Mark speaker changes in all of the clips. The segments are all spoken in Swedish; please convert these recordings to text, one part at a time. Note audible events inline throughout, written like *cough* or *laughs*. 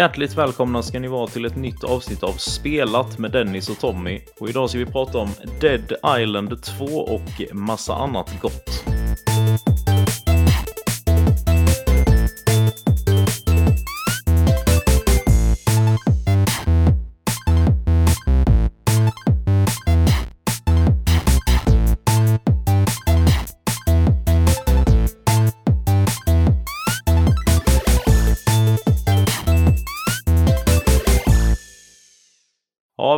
Speaker 1: Hjärtligt välkomna ska ni vara till ett nytt avsnitt av Spelat med Dennis och Tommy. Och idag ska vi prata om Dead Island 2 och massa annat gott.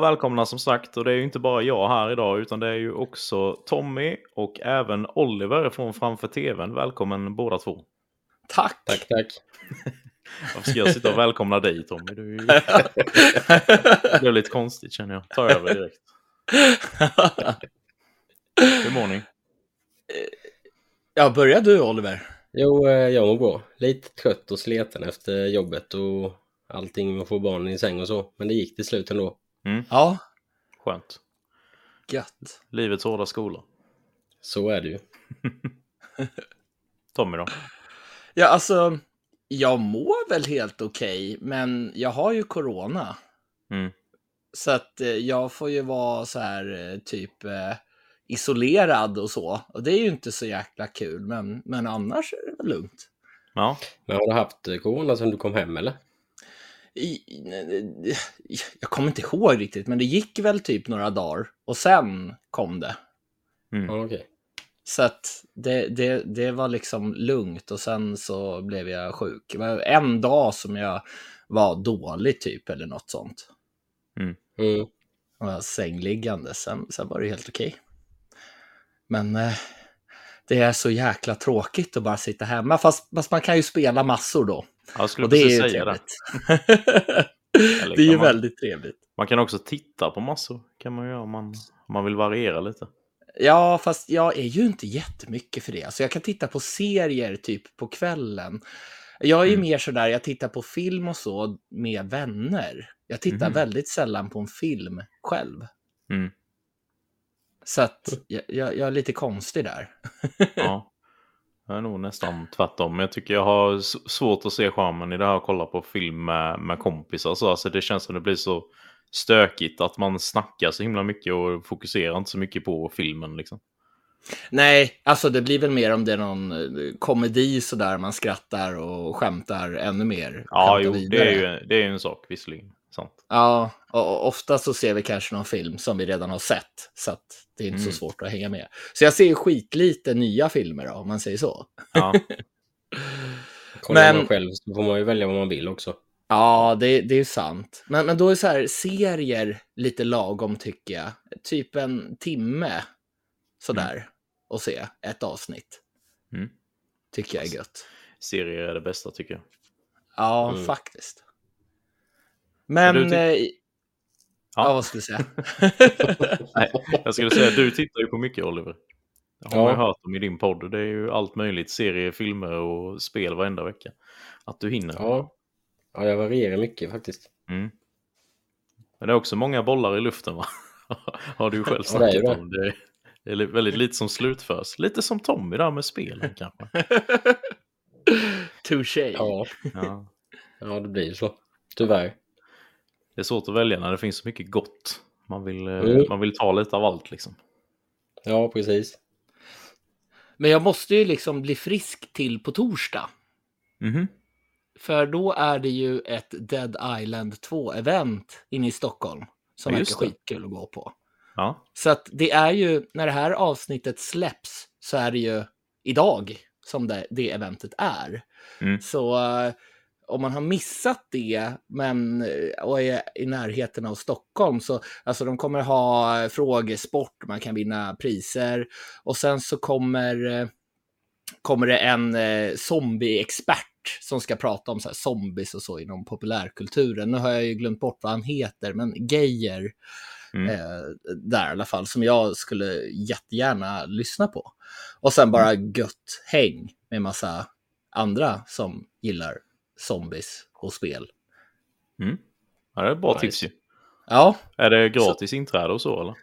Speaker 1: Välkomna som sagt. Och det är ju inte bara jag här idag, utan det är ju också Tommy och även Oliver från Framför TVn. Välkommen båda två.
Speaker 2: Tack!
Speaker 3: Tack, tack. *laughs*
Speaker 1: Varför ska jag sitta och välkomna dig Tommy? Du. *laughs* Det är lite konstigt känner jag. Ta över direkt. Hur mår ni?
Speaker 2: ja, börjar du Oliver?
Speaker 3: Jo, eh, jag mår bra. Lite trött och sleten efter jobbet och allting med att få barnen i säng och så. Men det gick till slut ändå.
Speaker 2: Ja,
Speaker 1: Skönt.
Speaker 2: gött.
Speaker 1: Livets hårda skola.
Speaker 3: Så är det ju. *laughs*
Speaker 1: Tommy då?
Speaker 2: Ja, alltså, jag mår väl helt okej, men jag har ju corona.
Speaker 1: Mm.
Speaker 2: Så att eh, jag får ju vara så här eh, typ eh, isolerad och så. Och det är ju inte så jäkla kul, men, men annars är det väl lugnt.
Speaker 1: Ja,
Speaker 3: Men har du haft corona sedan du kom hem eller?
Speaker 2: Jag kommer inte ihåg riktigt, men det gick väl typ några dagar och sen kom det.
Speaker 3: Ja, okej.
Speaker 2: Så att det, det, det var liksom lugnt och sen så blev jag sjuk. Det var en dag som jag var dålig typ eller något sånt.
Speaker 3: Mm.
Speaker 2: Jag var sängliggande, sen, sen var det helt okej. Men eh, det är så jäkla tråkigt att bara sitta hemma, fast, fast man kan ju spela massor då.
Speaker 1: jag skulle
Speaker 2: Och det är
Speaker 1: precis
Speaker 2: ju
Speaker 1: säga det.
Speaker 2: trevligt.
Speaker 1: Eller *laughs*
Speaker 2: det är ju
Speaker 1: man-
Speaker 2: väldigt trevligt.
Speaker 1: Man kan också titta på massor. kan man göra om man, om man vill variera lite.
Speaker 2: Ja, fast jag är ju inte jättemycket för det. Alltså jag kan titta på serier typ på kvällen. Jag är ju
Speaker 1: Mm.
Speaker 2: mer sådär, jag tittar på film och så med vänner. Jag tittar
Speaker 1: Mhm.
Speaker 2: väldigt sällan på en film själv.
Speaker 1: Mm.
Speaker 2: Så att jag, jag, jag är lite konstig där. *laughs*
Speaker 1: Ja. Jag är nog nästan tvärtom. Jag tycker jag har svårt att se charmen i det här att kolla på film med, med kompisar. Så alltså det känns som det blir så stökigt att man snackar så himla mycket och fokuserar inte så mycket på filmen. Liksom.
Speaker 2: Nej, alltså det blir väl mer om det är någon eh, komedi sådär, man skrattar och skämtar ännu mer.
Speaker 1: Ja, jo,
Speaker 2: vidare.
Speaker 1: det är ju det är en sak visserligen. Sant.
Speaker 2: Ja, och, ofta så ser vi kanske någon film som vi redan har sett. Så att det är inte
Speaker 1: Mm.
Speaker 2: så svårt att hänga med. Så jag ser ju skitlite nya filmer då, om man säger så.
Speaker 1: Ja, *laughs*
Speaker 3: Kollar
Speaker 2: Men-
Speaker 3: man själv så får man ju välja vad man vill också.
Speaker 2: Ja, det, det är sant. Men, men då är så här, serier lite lagom tycker jag. Typ en timme sådär. Och se ett avsnitt.
Speaker 1: Mm.
Speaker 2: Tycker jag är gött.
Speaker 1: serier är det bästa tycker jag.
Speaker 2: Ja,
Speaker 3: Mm.
Speaker 2: faktiskt. Men...
Speaker 1: Du
Speaker 2: eh, ja.
Speaker 1: Ja.
Speaker 2: vad skulle jag säga? *laughs*
Speaker 1: Nej, jag skulle säga du tittar ju på mycket Oliver. Det har man ju
Speaker 3: Ja.
Speaker 1: hört om i din podd. Det är ju allt möjligt. Serier, filmer och spel varenda vecka. Att du hinner.
Speaker 3: Ja. ja, jag varierar mycket faktiskt.
Speaker 1: Mm. Men det är också många bollar i luften va? *laughs* Har du själv
Speaker 3: Ja, det
Speaker 1: snackat
Speaker 3: det.
Speaker 1: om. Det det är väldigt lite som slutförs. Lite som Tommy där med spelen *laughs* kanske.
Speaker 2: Touché.
Speaker 3: Ja,
Speaker 1: Ja.
Speaker 3: ja det blir så. Tyvärr.
Speaker 1: Det är svårt att välja när det finns så mycket gott. Man vill, eh,
Speaker 3: Mm.
Speaker 1: man vill ta lite av allt liksom.
Speaker 3: Ja, precis.
Speaker 2: Men jag måste ju liksom bli frisk till på torsdag.
Speaker 1: Mhm.
Speaker 2: För då är det ju ett Dead Island 2-event inne i Stockholm. Som
Speaker 1: Ja,
Speaker 2: verkar skitkul att gå på.
Speaker 1: Ja.
Speaker 2: Så att det är ju, när det här avsnittet släpps, så är det ju idag som det, det eventet är.
Speaker 1: Mm.
Speaker 2: Så eh, om man har missat det men, eh, och är i närheten av Stockholm så alltså de kommer ha frågesport, man kan vinna priser och sen så kommer, eh, kommer det en eh, zombie-expert som ska prata om så här zombies och så inom populärkulturen. Nu har jag ju glömt bort vad han heter, men Geijer
Speaker 1: Mm.
Speaker 2: eh, där i alla fall, som jag skulle jättegärna lyssna på. Och sen bara gött häng med massa andra som gillar zombies och spel.
Speaker 1: Mm. ja det är ett bra
Speaker 3: Nice.
Speaker 1: tips ju.
Speaker 2: Ja,
Speaker 1: Är det gratis inträde och så eller?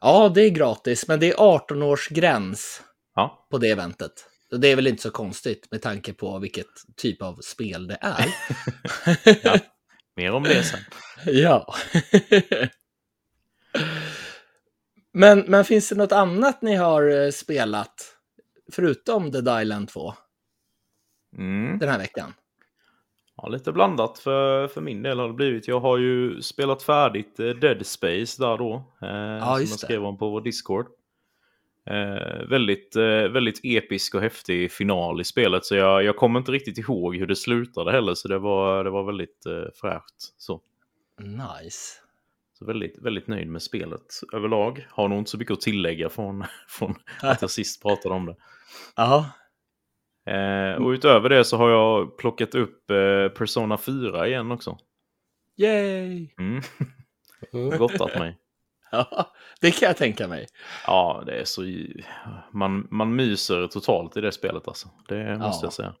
Speaker 2: ja, det är gratis, men det är 18-årsgräns
Speaker 1: Ja.
Speaker 2: på det eventet. Och Det är väl inte så konstigt med tanke på vilket typ av spel det är. *laughs*
Speaker 1: Ja. Mer om det sen.
Speaker 2: Ja. men, men finns det något annat ni har eh, spelat förutom The Island 2
Speaker 1: Mm.
Speaker 2: den här veckan?
Speaker 1: Ja, lite blandat för, för min del har det blivit. Jag har ju spelat färdigt eh, Dead Space där då. Eh, som
Speaker 2: just
Speaker 1: jag skrev om på vår Discord. Eh, väldigt, eh, väldigt episk och häftig final i spelet. Så jag, jag kommer inte riktigt ihåg hur det slutade heller. Så det var, det var väldigt eh, fräscht. Så.
Speaker 2: Nice.
Speaker 1: så väldigt, väldigt nöjd med spelet överlag. Har nog inte så mycket att tillägga från, *laughs* från att jag sist pratade om det. *laughs*
Speaker 2: Ja.
Speaker 1: Eh, och utöver det så har jag plockat upp eh, Persona 4 igen också.
Speaker 2: Yay!
Speaker 1: Mm.
Speaker 3: Mm. *laughs*
Speaker 1: Gottat mig. *laughs*
Speaker 2: Ja, det kan jag tänka mig.
Speaker 1: Ja, det är så... Man, man myser totalt i det spelet alltså. Det måste
Speaker 2: Ja.
Speaker 1: jag säga.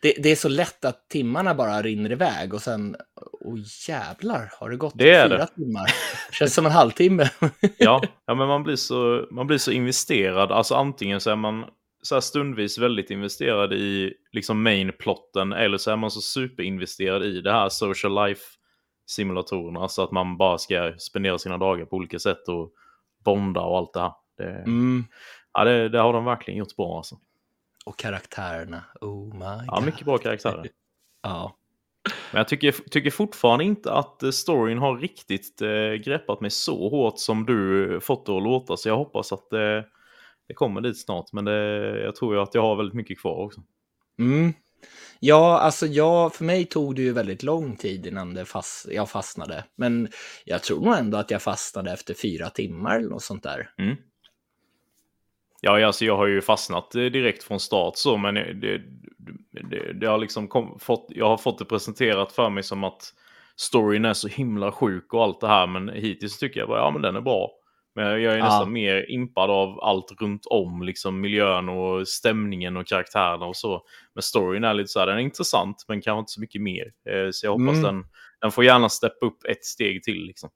Speaker 2: Det, det är så lätt att timmarna bara rinner iväg och sen, åh jävlar, har det gått
Speaker 1: Det
Speaker 2: fyra
Speaker 1: det.
Speaker 2: timmar? *laughs* Känns som en halvtimme.
Speaker 1: Ja, ja men man blir, så, man blir så investerad. Alltså antingen så är man så stundvis väldigt investerad i liksom main-plotten eller så är man så superinvesterad i det här social life-simulatorerna. Alltså att man bara ska spendera sina dagar på olika sätt och bonda och allt det här. Det,
Speaker 2: Mm.
Speaker 1: ja, det, det har de verkligen gjort bra alltså.
Speaker 2: Och karaktärerna, oh my
Speaker 1: Ja,
Speaker 2: god.
Speaker 1: mycket bra karaktärer. *laughs*
Speaker 2: Ja.
Speaker 1: Men jag tycker, tycker fortfarande inte att eh, storyn har riktigt eh, greppat mig så hårt som du fått det att låta. Så jag hoppas att det, det kommer dit snart. Men det, jag tror ju att jag har väldigt mycket kvar också.
Speaker 2: Mm. Ja, alltså jag, för mig tog det ju väldigt lång tid innan det fast, jag fastnade. Men jag tror nog ändå att jag fastnade efter fyra timmar eller något sånt där.
Speaker 1: Mm. Ja, alltså jag har ju fastnat eh, direkt från start så, men det, det, det, det har liksom kom, fått, jag har fått det presenterat för mig som att storyn är så himla sjuk och allt det här, men hittills tycker jag bara, ja men den är bra. Men jag är
Speaker 2: Ja.
Speaker 1: nästan mer impad av allt runt om, liksom miljön och stämningen och karaktärerna och så. Men storyn är lite så här, den är intressant, men kanske inte så mycket mer. Eh, Så jag hoppas
Speaker 2: Mm.
Speaker 1: den, den får gärna steppa upp ett steg till liksom.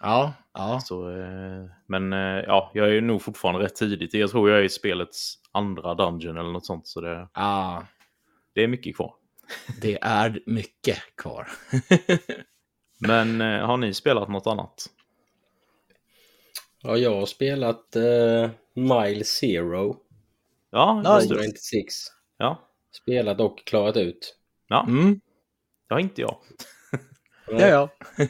Speaker 2: Ja, ja.
Speaker 1: Så, eh, men eh, ja, jag är nog fortfarande rätt tidigt. Jag tror jag är i spelets andra dungeon eller något sånt. Så det,
Speaker 2: ja.
Speaker 1: det är mycket kvar. *laughs*
Speaker 2: Det är mycket kvar.
Speaker 1: Men har ni spelat något annat?
Speaker 3: Ja, jag har spelat uh, Mile Zero,
Speaker 1: Ja, just det.
Speaker 3: 96.
Speaker 1: Ja,
Speaker 3: Spelat och klarat ut.
Speaker 1: ja,
Speaker 2: Mm.
Speaker 1: det har inte jag. *laughs*
Speaker 2: Ja, ja. *laughs*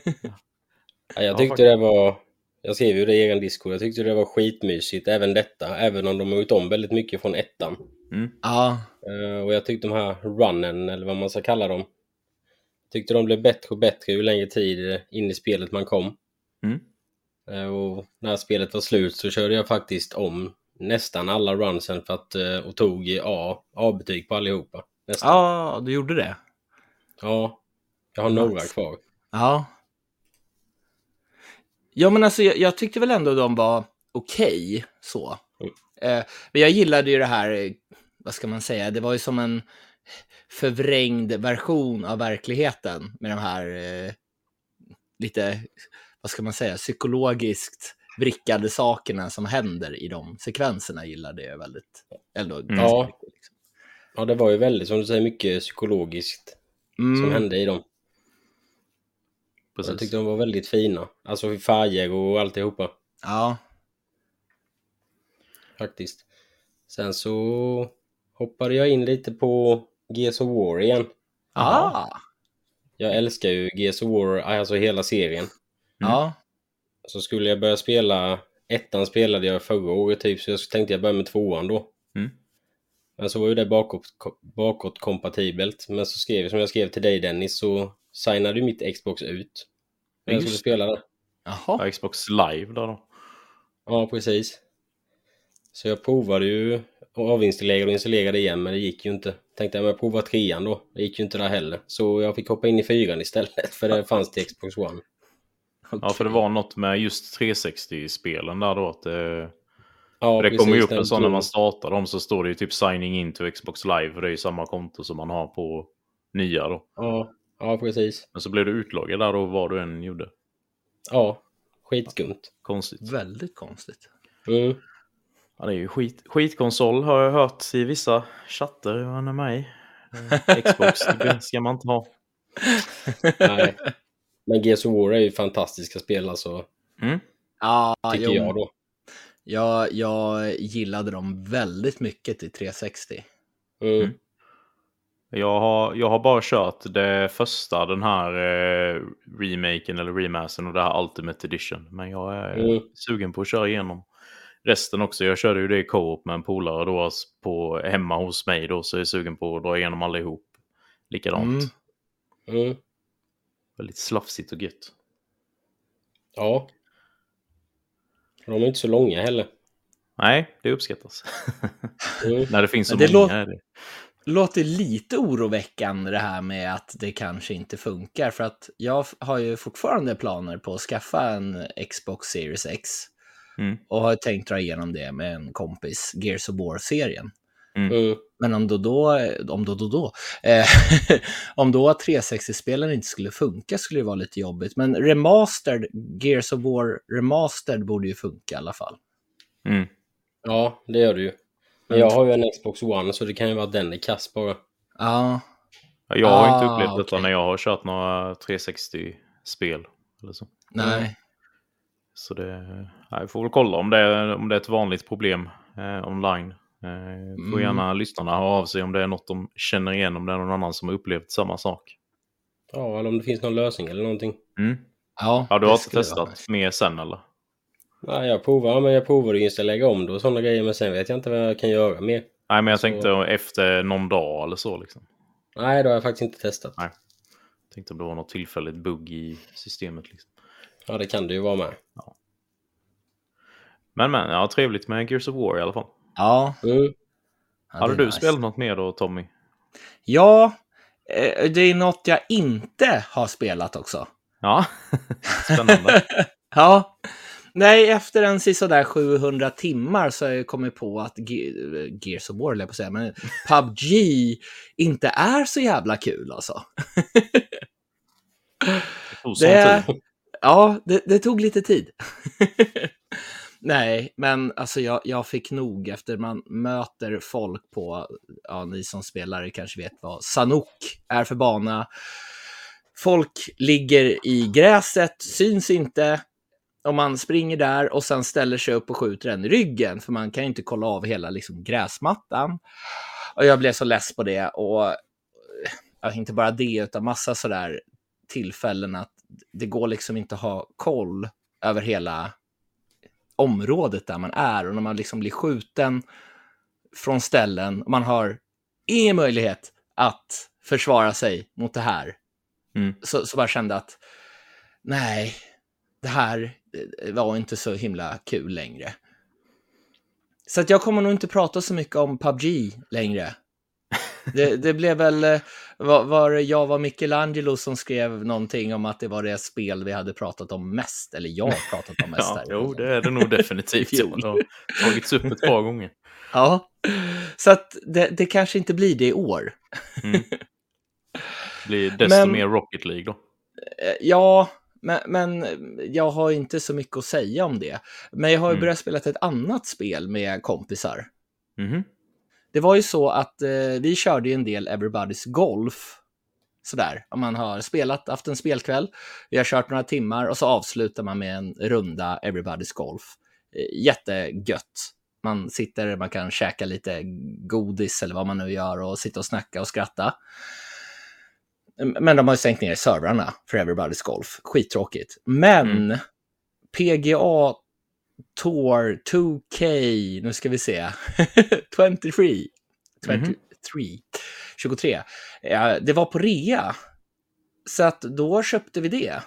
Speaker 3: Ja, jag
Speaker 1: Ja,
Speaker 3: tyckte det var... Jag skrev ju det i egen disco. Jag tyckte det var skitmysigt, även detta. Även om de har gjort om väldigt mycket från ettan.
Speaker 1: Mm.
Speaker 2: Ja,
Speaker 3: Eh, och jag tyckte de här runnen, eller vad man ska kalla dem. Tyckte de blev bättre och bättre ju längre tid in i spelet man kom.
Speaker 1: Mm.
Speaker 3: Eh, och när spelet var slut så körde jag faktiskt om nästan alla runsen för att, eh, och tog A, A-betyg på allihopa. Nästan.
Speaker 2: ja, du gjorde det.
Speaker 3: Ja, jag har några kvar.
Speaker 2: Ja. Ja, men alltså jag, jag tyckte väl ändå de var okej så.
Speaker 3: Mm.
Speaker 2: Eh, men jag gillade ju det här, vad ska man säga, det var ju som en förvrängd version av verkligheten med de här eh, lite, vad ska man säga, psykologiskt vrickade sakerna som händer i de sekvenserna gillade jag väldigt. Eller ganska
Speaker 3: Ja.
Speaker 2: mycket, liksom.
Speaker 3: Ja, det var ju väldigt, som du säger, mycket psykologiskt som
Speaker 2: Mm,
Speaker 3: hände i dem. Jag
Speaker 1: Precis.
Speaker 3: tyckte de var väldigt fina. Alltså färger och alltihopa.
Speaker 2: ja.
Speaker 3: Faktiskt. Sen så hoppade jag in lite på Gears of War igen.
Speaker 2: Ah.
Speaker 3: Jag älskar ju Gears of War, alltså hela serien.
Speaker 2: Ja.
Speaker 3: Så skulle jag börja spela, ettan spelade jag förra året typ, så jag tänkte jag börja med tvåan då.
Speaker 1: Mm.
Speaker 3: Men så var ju det bakåt, bakåt kompatibelt. Men så skrev jag, som jag skrev till dig Dennis, så signade ju mitt Xbox ut. Men jag skulle spela det.
Speaker 2: Jaha.
Speaker 1: Ja, Xbox live där då.
Speaker 3: Ja, precis. Så jag provade ju och avinstallera och installera igen, men det gick ju inte. Tänkte jag, men jag provar trean då. Det gick ju inte där heller. Så jag fick hoppa in i fyran istället, *laughs* för det fanns till Xbox One.
Speaker 1: Ja, för det var något med just 360-spelen där då. Att det,
Speaker 3: Ja,
Speaker 1: för det kommer ju upp en sån när man startar dem så står det ju typ signing in to Xbox live. För det är ju samma konto som man har på nya då.
Speaker 3: Ja, ja, precis.
Speaker 1: Men så blev du utloggad där då vad du än gjorde.
Speaker 3: Ja, skitskumt.
Speaker 1: Konstigt.
Speaker 2: Väldigt konstigt.
Speaker 3: Mm.
Speaker 1: Ja, det är ju skit, skitkonsol har jag hört i vissa chatter jag är med i. Eh, *laughs* Xbox det ska man inte ha.
Speaker 3: Nej. Men Gears of War är ju fantastiska spel alltså,
Speaker 1: Mm.
Speaker 2: Ja,
Speaker 3: tycker
Speaker 2: jo,
Speaker 3: jag då.
Speaker 2: Jag, jag gillade dem väldigt mycket i 360.
Speaker 3: Mm.
Speaker 1: Mm. Jag har, jag har bara kört det första, den här eh, remaken eller remastern och det här Ultimate Edition. Men jag är
Speaker 3: Mm.
Speaker 1: sugen på att köra igenom resten också. Jag körde ju det i co-op med en polare då alltså på, hemma hos mig då, så jag är sugen på att dra igenom allihop likadant.
Speaker 2: Mm.
Speaker 1: Väldigt slafsigt och gött.
Speaker 3: Ja. De är inte så långa heller.
Speaker 1: Nej, det uppskattas.
Speaker 3: Mm. *laughs*
Speaker 1: När det finns så
Speaker 2: det
Speaker 1: många. det.
Speaker 2: låter lite oroväckande det här med att det kanske inte funkar. För att jag har ju fortfarande planer på att skaffa en Xbox Series X.
Speaker 1: Mm.
Speaker 2: Och har tänkt dra igenom det med en kompis, Gears of War-serien.
Speaker 3: Mm.
Speaker 2: Men om då då, om då då, då eh, *laughs* om då 360-spelen inte skulle funka skulle det vara lite jobbigt. Men remastered, Gears of War remastered borde ju funka i alla fall.
Speaker 1: Mm.
Speaker 3: Ja, det gör det ju. Men jag har ju en Xbox One så det kan ju vara den i kass bara.
Speaker 2: Ja,
Speaker 1: Jag har inte
Speaker 2: Ah,
Speaker 1: upplevt detta
Speaker 2: okej.
Speaker 1: när jag har kört några 360-spel. Eller så.
Speaker 2: nej.
Speaker 1: Så det, vi får väl kolla om det, är- om det är ett vanligt problem eh, online. Eh, får
Speaker 2: Mm.
Speaker 1: gärna lyssnarna höra av sig om det är något de känner igen, om det är någon annan som har upplevt samma sak.
Speaker 3: Ja, eller om det finns någon lösning eller någonting.
Speaker 1: Mm.
Speaker 2: Ja,
Speaker 1: Ja, du har inte testat mer sen eller?
Speaker 3: Nej, jag provar, ja, men jag provade just att lägga om det och sådana grejer, men sen vet jag inte vad jag kan göra mer.
Speaker 1: Nej, men jag
Speaker 3: Så-
Speaker 1: tänkte efter någon dag eller så. Liksom.
Speaker 3: Nej, det har jag faktiskt inte testat.
Speaker 1: Nej. Tänkte om det var något tillfälligt bugg i systemet. Liksom.
Speaker 3: Ja, det kan det ju vara med.
Speaker 1: Men, men, ja, trevligt med Gears of War i alla fall.
Speaker 2: Ja.
Speaker 3: Mm.
Speaker 2: ja
Speaker 1: Hade du
Speaker 2: nice.
Speaker 1: spelat något mer då, Tommy?
Speaker 2: Ja, eh, det är något jag inte har spelat också.
Speaker 1: Ja, *laughs* spännande. *laughs*
Speaker 2: Ja. Nej, efter en sådär 700 timmar så har jag kommit på att Ge- Gears of War, jag på säga, men *laughs* PubG inte är så jävla kul alltså. Det, ja, det, det tog lite tid. Nej, men alltså jag, jag fick nog efter man möter folk på, ja ni som spelare kanske vet vad Sanok är för bana. Folk ligger i gräset, syns inte. om man springer där och sen ställer sig upp och skjuter en i ryggen, för man kan ju inte kolla av hela liksom, gräsmattan. Och jag blev så less på det och ja, inte bara det, utan massa sådär tillfällen att det går liksom inte att ha koll över hela området där man är och när man liksom blir skjuten från ställen man har ingen möjlighet att försvara sig mot det här.
Speaker 1: Mm.
Speaker 2: Så, så bara kände att nej, det här eh, var inte så himla kul längre. Så att jag kommer nog inte prata så mycket om PubG längre. Det, det blev väl, eh, var, var det jag var Michelangelo som skrev någonting om att det var det spel vi hade pratat om mest, eller jag har pratat om *laughs* mest.
Speaker 1: Ja,
Speaker 2: där.
Speaker 1: jo, det är det nog definitivt. *laughs* Det har tagits upp ett par gånger.
Speaker 2: Ja, så att det, det kanske inte blir det i år.
Speaker 1: Mm. *laughs* Blir desto
Speaker 2: Men-
Speaker 1: mer Rocket League då.
Speaker 2: Eh, Ja, men, men jag har inte så mycket att säga om det. Men jag har ju
Speaker 1: Mm.
Speaker 2: börjat spela ett annat spel med kompisar.
Speaker 1: Mhm.
Speaker 2: Det var ju så att eh, vi körde ju en del Everybody's Golf. Sådär, om man har spelat, haft en spelkväll, vi har kört några timmar och så avslutar man med en runda Everybody's Golf. Eh, jättegött. Man sitter, man kan käka lite godis eller vad man nu gör och sitta och snacka och skratta. Men de har ju stängt ner servrarna för Everybody's Golf. Skittråkigt. Men PGA Tour 2K, nu ska vi se, 23, 23, 23. Ja, det var på rea. Så att då köpte vi det.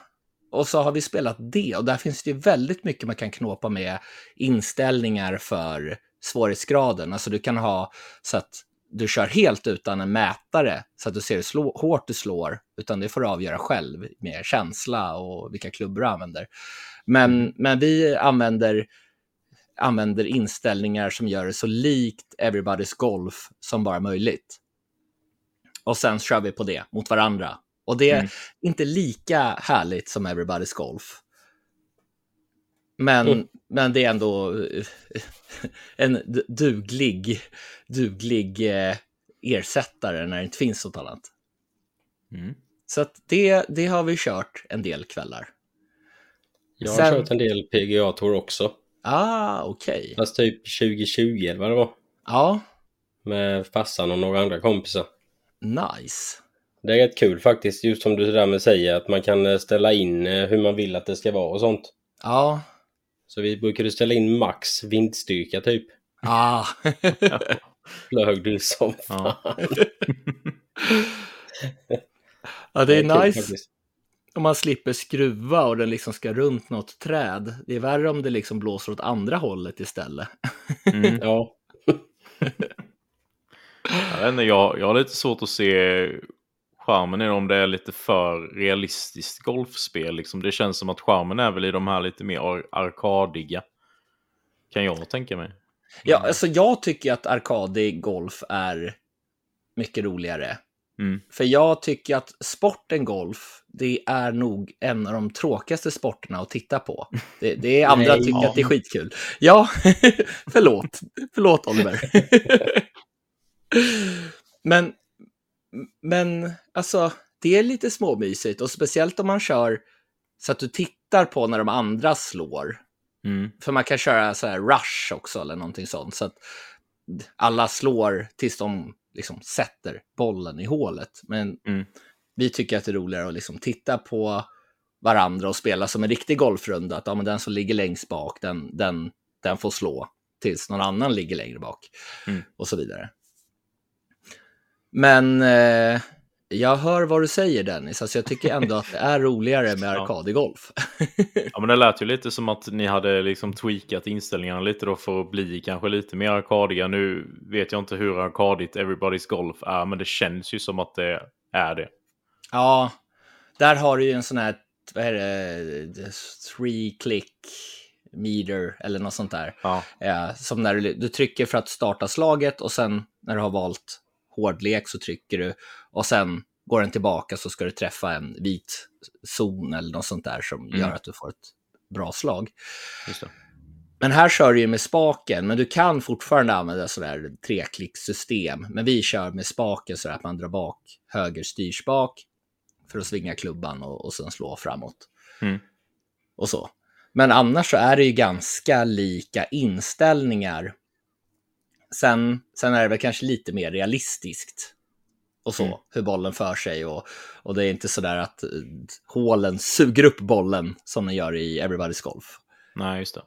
Speaker 2: Och så har vi spelat det. Och där finns det ju väldigt mycket man kan knåpa med inställningar för svårighetsgraden. Alltså du kan ha så att du kör helt utan en mätare så att du ser hur slå, hårt du slår, utan det får du avgöra själv med känsla och vilka klubbor du använder. Men, men vi använder, använder inställningar som gör det så likt Everybody's Golf som bara möjligt. Och sen kör vi på det mot varandra. Och det är
Speaker 1: Mm.
Speaker 2: inte lika härligt som Everybody's Golf. Men,
Speaker 3: Mm.
Speaker 2: men det är ändå eh, *laughs* en duglig, duglig eh, ersättare när det inte finns något annat.
Speaker 1: Mm.
Speaker 2: Så att det, det har vi kört en del kvällar.
Speaker 3: Jag har
Speaker 2: Sen-
Speaker 3: kört en del PGA Tour också.
Speaker 2: Ah, okej.
Speaker 3: Fast typ 2020 eller vad det var.
Speaker 2: Ja,
Speaker 3: Med farsan och några andra kompisar.
Speaker 2: nice.
Speaker 3: Det är rätt kul faktiskt, just som du där med säger att man kan eh, ställa in eh, hur man vill att det ska vara och sånt.
Speaker 2: Ja,
Speaker 3: Så vi brukade ställa in max vindstyrka typ.
Speaker 2: ah. *laughs*
Speaker 3: Flög du som
Speaker 1: Ja. *laughs*
Speaker 2: ja, det är
Speaker 3: kul
Speaker 2: nice
Speaker 3: faktiskt.
Speaker 2: Om man slipper skruva och den liksom ska runt något träd. Det är värre om det liksom blåser åt andra hållet istället.
Speaker 1: Mm. *laughs*
Speaker 3: Ja,
Speaker 1: Jag, inte, jag, jag har lite svårt att se charmen i om det är lite för realistiskt golfspel. Liksom. Det känns som att charmen är väl i de här lite mer ar- arkadiga. Kan jag tänka mig.
Speaker 2: Ja, alltså jag tycker att arkadig golf är mycket roligare.
Speaker 1: Mm.
Speaker 2: För jag tycker att sporten golf, det är nog en av de tråkigaste sporterna att titta på. Det, det är *laughs* andra
Speaker 3: Nej.
Speaker 2: tycker att det är skitkul. Ja, *laughs* förlåt. Förlåt Oliver. *laughs* men, men alltså, det är lite småmysigt och speciellt om man kör så att du tittar på när de andra slår.
Speaker 1: Mm.
Speaker 2: För man kan köra så här rush också eller någonting sånt. Så att alla slår tills de liksom sätter bollen i hålet. Men
Speaker 1: Mm.
Speaker 2: vi tycker att det är roligare att liksom titta på varandra och spela som en riktig golfrunda. Att ja, men den som ligger längst bak, den, den, den får slå tills någon annan ligger längre bak.
Speaker 1: Mm.
Speaker 2: Och så vidare. Men eh, jag hör vad du säger Dennis. Alltså, jag tycker ändå att det är roligare med *laughs*
Speaker 1: Ja.
Speaker 2: arkadig golf.
Speaker 1: Ja, men det lät ju lite som att ni hade liksom tweakat inställningarna lite då för att bli kanske lite mer arkadiga. Nu vet jag inte hur arkadigt Everybody's Golf är, men det känns ju som att det är det.
Speaker 2: Ja, där har du ju en sån här, vad är det, three click meter eller något sånt där.
Speaker 1: Ja,
Speaker 2: Eh, som när du, du trycker för att starta slaget och sen när du har valt hårdlek så trycker du och sen går den tillbaka så ska du träffa en vit zon eller något sånt där som
Speaker 1: Mm.
Speaker 2: gör att du får ett bra slag. Men här kör du ju med spaken, men du kan fortfarande använda sådär treklickssystem. Men vi kör med spaken så att man drar bak höger styrspak för att svinga klubban och, och sen slå framåt.
Speaker 1: Mm.
Speaker 2: Och så. Men annars så är det ju ganska lika inställningar. Sen, sen är det väl kanske lite mer realistiskt. Och så,
Speaker 1: Mm.
Speaker 2: hur bollen för sig. Och, och det är inte sådär att eh, hålen suger upp bollen som den gör i Everybody's Golf
Speaker 1: Nej, just det.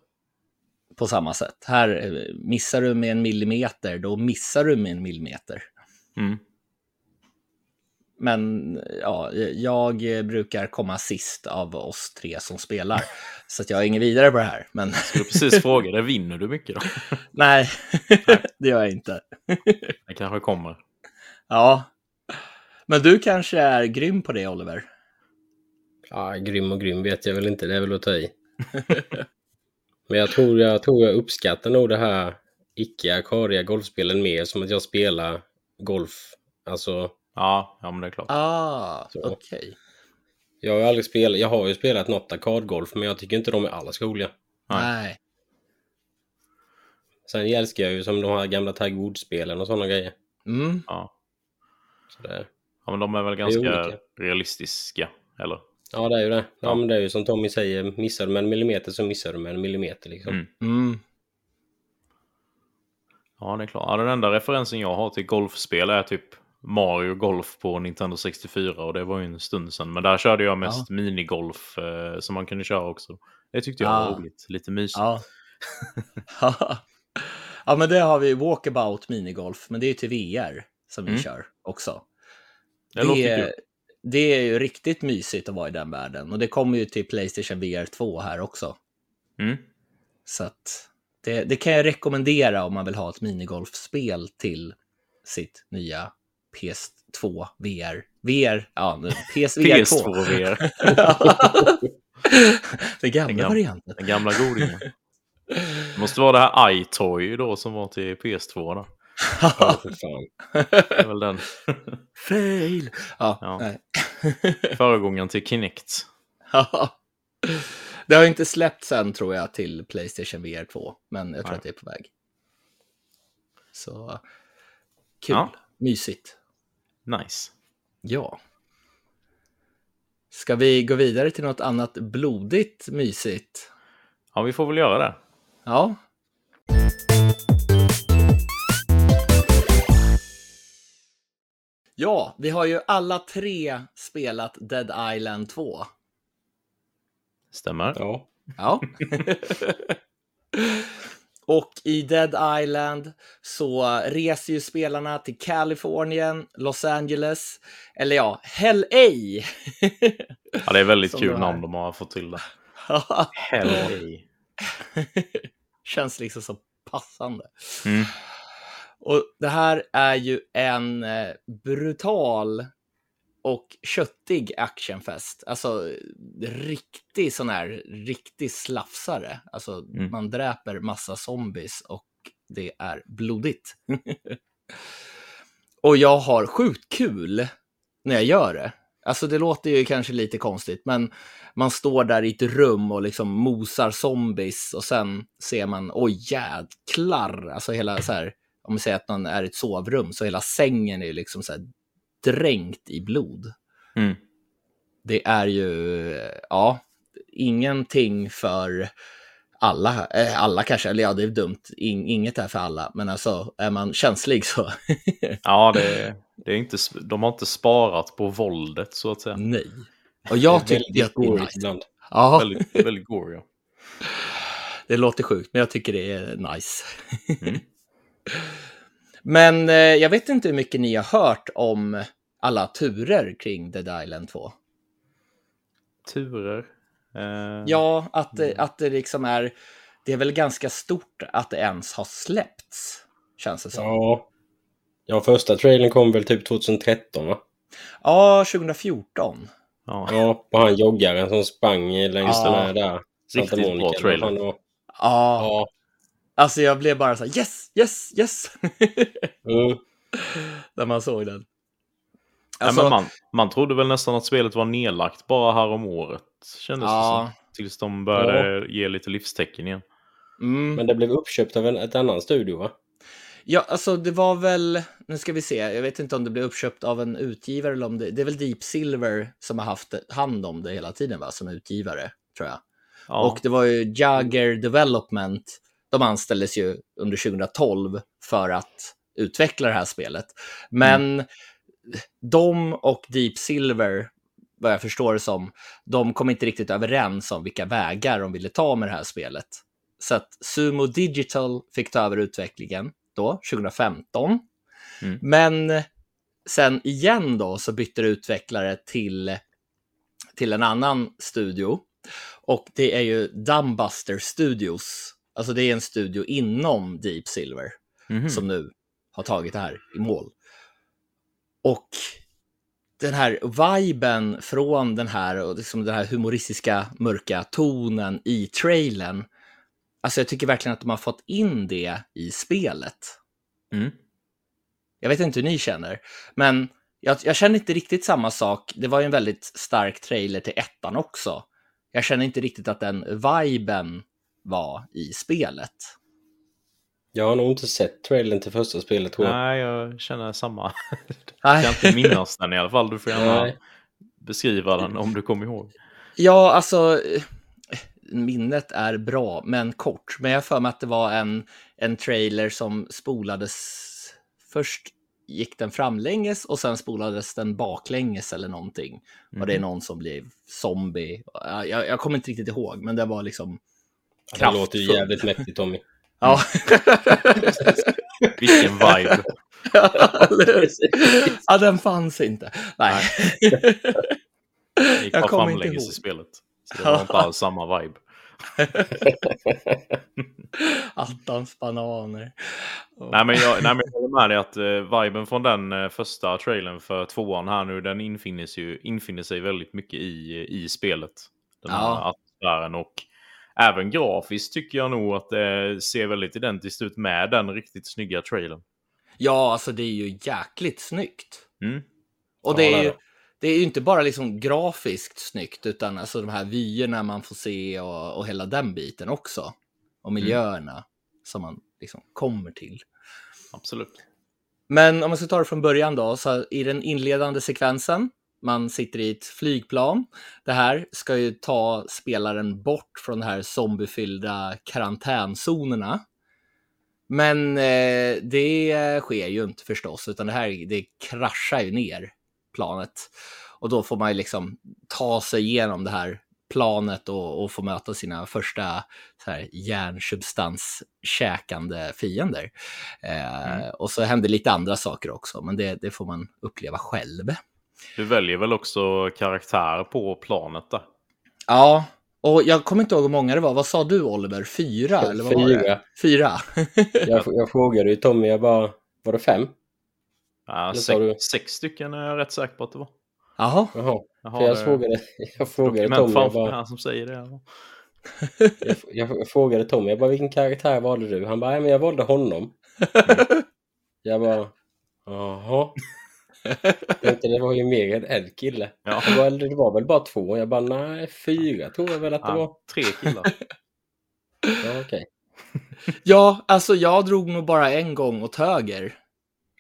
Speaker 2: på samma sätt. Här eh, missar du med en millimeter, då missar du med en millimeter.
Speaker 1: Mm.
Speaker 2: Men ja, jag brukar komma sist av oss tre som spelar. Så att jag är ingen vidare på det här. Men
Speaker 1: Skulle precis fråga dig, vinner du mycket då? *laughs*
Speaker 2: nej, det gör jag inte.
Speaker 1: Det kanske kommer.
Speaker 2: Ja. Men du kanske är grym på det, Oliver?
Speaker 3: Ja, grym och grym vet jag väl inte, det är väl att ta i. *laughs* Men jag tror jag, tror jag uppskattar nog det här icke-arkadiga golfspelen mer som att jag spelar golf. Alltså,
Speaker 1: Ja, ja men det är klart.
Speaker 2: Ah, okej.
Speaker 3: jag har ju aldrig spelat, jag har ju spelat något arkadgolf men jag tycker inte de är alls roliga.
Speaker 1: Nej.
Speaker 2: Nej.
Speaker 3: Sen älskar jag ju som de här gamla Tiger Woods-spelen och sådana grejer.
Speaker 2: Mm.
Speaker 1: Ja.
Speaker 3: Så det,
Speaker 1: ja, men de är väl
Speaker 3: är
Speaker 1: ganska
Speaker 3: olika.
Speaker 1: realistiska, eller?
Speaker 3: ja, det är ju det. Ja,
Speaker 1: Ja.
Speaker 3: men det är ju som Tommy säger, missar du med en millimeter så missar du med en millimeter liksom.
Speaker 1: Mm.
Speaker 2: Mm.
Speaker 1: Ja, det är klart. Ja, den enda referensen jag har till golfspel är typ Mario Golf på Nintendo 64 och det var ju en stund sedan. Men där körde jag mest minigolf eh, som man kunde köra också. Det tyckte jag
Speaker 2: Ah.
Speaker 1: var roligt. Lite mysigt.
Speaker 2: Ja. *laughs* ja, men det har vi walkabout minigolf, men det är ju till VR som vi
Speaker 1: Mm.
Speaker 2: kör också.
Speaker 1: det
Speaker 2: det,
Speaker 1: kul.
Speaker 2: det är ju riktigt mysigt att vara i den världen och det kommer ju till Playstation VR 2 här också.
Speaker 1: Mm.
Speaker 2: Så att det, det kan jag rekommendera om man vill ha ett minigolfspel till sitt nya PS2 VR. VR, ja, nu, PSVR 2.
Speaker 1: PS2 VR. *laughs*
Speaker 2: Den gamla
Speaker 1: Den gam-
Speaker 2: varianten.
Speaker 1: Den gamla godingen. Det måste vara det här iToy då som var till PS2 då.
Speaker 3: Ja, för fan.
Speaker 1: Det är väl den
Speaker 2: Fail! Ja,
Speaker 1: Ja. *laughs* föregångaren till Kinect.
Speaker 2: Ja. Det har inte släppts än tror jag till Playstation VR 2, men jag tror
Speaker 1: Nej.
Speaker 2: att det är på väg. Så kul,
Speaker 1: Ja.
Speaker 2: mysigt.
Speaker 1: Nice.
Speaker 2: Ja. Ska vi gå vidare till något annat blodigt mysigt?
Speaker 1: Ja, vi får väl göra det.
Speaker 2: Ja. Ja, vi har ju alla tre spelat Dead Island 2.
Speaker 1: Stämmer.
Speaker 3: Ja.
Speaker 2: Ja. *laughs* *laughs* Och i Dead Island så reser ju spelarna till Kalifornien, Los Angeles, eller ja, LA.
Speaker 1: Ja, det är väldigt
Speaker 2: Som
Speaker 1: kul namn de har fått till det. Hell *laughs*
Speaker 2: Känns liksom så passande.
Speaker 1: Mm.
Speaker 2: Och det här är ju en eh, brutal och köttig actionfest. Alltså riktig sån här, riktig slafsare. Alltså
Speaker 1: Mm.
Speaker 2: man dräper massa zombies och det är blodigt. *laughs* och jag har sjukt kul när jag gör det. Alltså det låter ju kanske lite konstigt, men man står där i ett rum och liksom mosar zombies och sen ser man, oj jäklar, alltså hela så här, om vi säger att man är i ett sovrum, så hela sängen är ju liksom så här dränkt i blod.
Speaker 1: Mm.
Speaker 2: Det är ju, ja, ingenting för alla, eh, alla kanske, eller ja, det är dumt, In, inget är för alla, men alltså är man känslig så *laughs*
Speaker 1: Ja, det, det är inte, de har inte sparat på våldet så att säga.
Speaker 2: nej. Och jag att det är
Speaker 3: gorigt
Speaker 2: nice.
Speaker 3: ibland.
Speaker 2: Ja,
Speaker 1: Väldigt, väldigt gory. Ja.
Speaker 2: det låter sjukt, men jag tycker det är nice.
Speaker 1: Mm. *laughs*
Speaker 2: men eh, jag vet inte hur mycket ni har hört om alla turer kring Dead Island 2.
Speaker 1: Turer. Eh,
Speaker 2: Ja, att, det- att det liksom är, det är väl ganska stort att det ens har släppts, känns det som.
Speaker 3: Ja. Ja, första trailern kom väl typ 2013 va?
Speaker 2: Ja, 2014.
Speaker 1: ja.
Speaker 3: Ja, på han joggaren som sprang längs
Speaker 2: Ja.
Speaker 3: den här där. Santa
Speaker 1: Riktigt bra trailer.
Speaker 2: Ja,
Speaker 3: ja.
Speaker 2: Alltså jag blev bara så här, yes, yes, yes, *laughs*
Speaker 3: Mm.
Speaker 2: när man såg den.
Speaker 1: Nej,
Speaker 2: Alltså,
Speaker 1: men man, man trodde väl nästan att spelet var nedlagt bara här om året. Kändes det
Speaker 2: Ja.
Speaker 1: som. Tills de började ge lite livstecken igen.
Speaker 2: mm,
Speaker 3: Men det blev uppköpt av en ett annan studio va?
Speaker 2: ja, alltså det var väl, nu ska vi se, jag vet inte om det blev uppköpt av en utgivare eller om det, det är väl Deep Silver som har haft hand om det hela tiden va, som utgivare, tror jag.
Speaker 1: Ja.
Speaker 2: Och det var ju Jagger Development. De anställdes ju under 2012 för att utveckla det här spelet. Men de och Deep Silver, vad jag förstår det som, de kom inte riktigt överens om vilka vägar de ville ta med det här spelet. Så att Sumo Digital fick ta över utvecklingen då, 2015.
Speaker 1: Mm.
Speaker 2: Men sen igen då så bytte det utvecklare till, till en annan studio. Och det är ju Dumbbuster Studios. Alltså det är en studio inom Deep Silver
Speaker 1: Mhm.
Speaker 2: som nu har tagit det här i mål. Och den här viben från den här, och liksom den här humoristiska mörka tonen i trailern. Alltså jag tycker verkligen att de har fått in det i spelet.
Speaker 1: Mm.
Speaker 2: Jag vet inte hur ni känner, men jag, jag känner inte riktigt samma sak. Det var ju en väldigt stark trailer till ettan också. Jag känner inte riktigt att den viben var i spelet.
Speaker 3: Jag har nog inte sett trailern till första spelet tror jag.
Speaker 1: Nej, jag känner samma. *laughs* Jag kan inte minnas den i alla fall. Du får gärna
Speaker 3: Nej.
Speaker 1: beskriva den om du kommer ihåg.
Speaker 2: Ja, alltså minnet är bra, men kort. Men jag för mig att det var en, en trailer som spolades. Först gick den framlänges och sen spolades den baklänges eller någonting. Och det är någon som blev zombie. Jag, jag kommer inte riktigt ihåg, men det var liksom
Speaker 3: Det låter ju
Speaker 2: kraftfull.
Speaker 3: jävligt mäktigt Tommy.
Speaker 2: Ja. *laughs*
Speaker 1: Vilken vibe.
Speaker 2: Ja, den fanns inte. Nej. *laughs*
Speaker 1: Det gick
Speaker 2: Jag
Speaker 1: bara
Speaker 2: kommer inte
Speaker 1: framlänges i spelet. Så det var *laughs* inte alls samma vibe.
Speaker 2: Attans bananer.
Speaker 1: Nej men jag, nej, men jag håller med dig att uh, viben från den eh, första trailern för tvåan här nu, den infinner sig, ju- infinner sig väldigt mycket i, i spelet. Den här
Speaker 2: Ja.
Speaker 1: atmosfären och även grafiskt tycker jag nog att det ser väldigt identiskt ut med den riktigt snygga trailern.
Speaker 2: Ja, alltså det är ju jäkligt snyggt.
Speaker 1: Mm.
Speaker 2: Och det är ju,
Speaker 3: det.
Speaker 2: är ju inte bara liksom grafiskt snyggt, utan alltså de här vyerna man får se och, och hela den biten också. Och miljöerna som man liksom kommer till.
Speaker 1: Absolut.
Speaker 2: Men om man ska ta det från början då, så i den inledande sekvensen, Man sitter i ett flygplan. Det här ska ju ta spelaren bort från de här zombiefyllda karantänzonerna. Men eh, det sker ju inte förstås, utan det här det kraschar ju ner planet. Och då får man ju liksom ta sig igenom det här planet och, och få möta sina första så här, järnsubstanskäkande fiender. Eh,
Speaker 1: Mm.
Speaker 2: Och så händer lite andra saker också, men det, det får man uppleva själv.
Speaker 1: Du väljer väl också karaktär på planet där?
Speaker 2: Ja, och jag kommer inte ihåg hur många det var. Vad sa du Oliver? Fyra? Eller vad Var det?
Speaker 3: Fyra.
Speaker 2: Fyra. *laughs*
Speaker 3: Jag, jag frågade ju Tommy, jag bara, var det fem?
Speaker 1: Ja,
Speaker 3: Eller
Speaker 1: sex,
Speaker 3: du-
Speaker 1: sex stycken är jag rätt säker på att det var.
Speaker 2: Jaha,
Speaker 3: Jaha,
Speaker 1: Jag
Speaker 3: för jag
Speaker 1: det
Speaker 3: frågade, jag frågade Tommy, jag bara,
Speaker 1: som säger det.
Speaker 3: jag, jag, jag frågade Tommy, jag bara, vilken karaktär valde du? Han bara, men jag valde honom. *laughs* jag bara, jaha. Det var ju mer än en kille.
Speaker 1: Ja.
Speaker 3: Jag bara, det var väl bara två? Jag bara, nej, fyra tror jag väl att det var.
Speaker 1: Ja, tre killar.
Speaker 3: Ja, okej. *laughs*
Speaker 2: ja, alltså jag drog nog bara en gång åt höger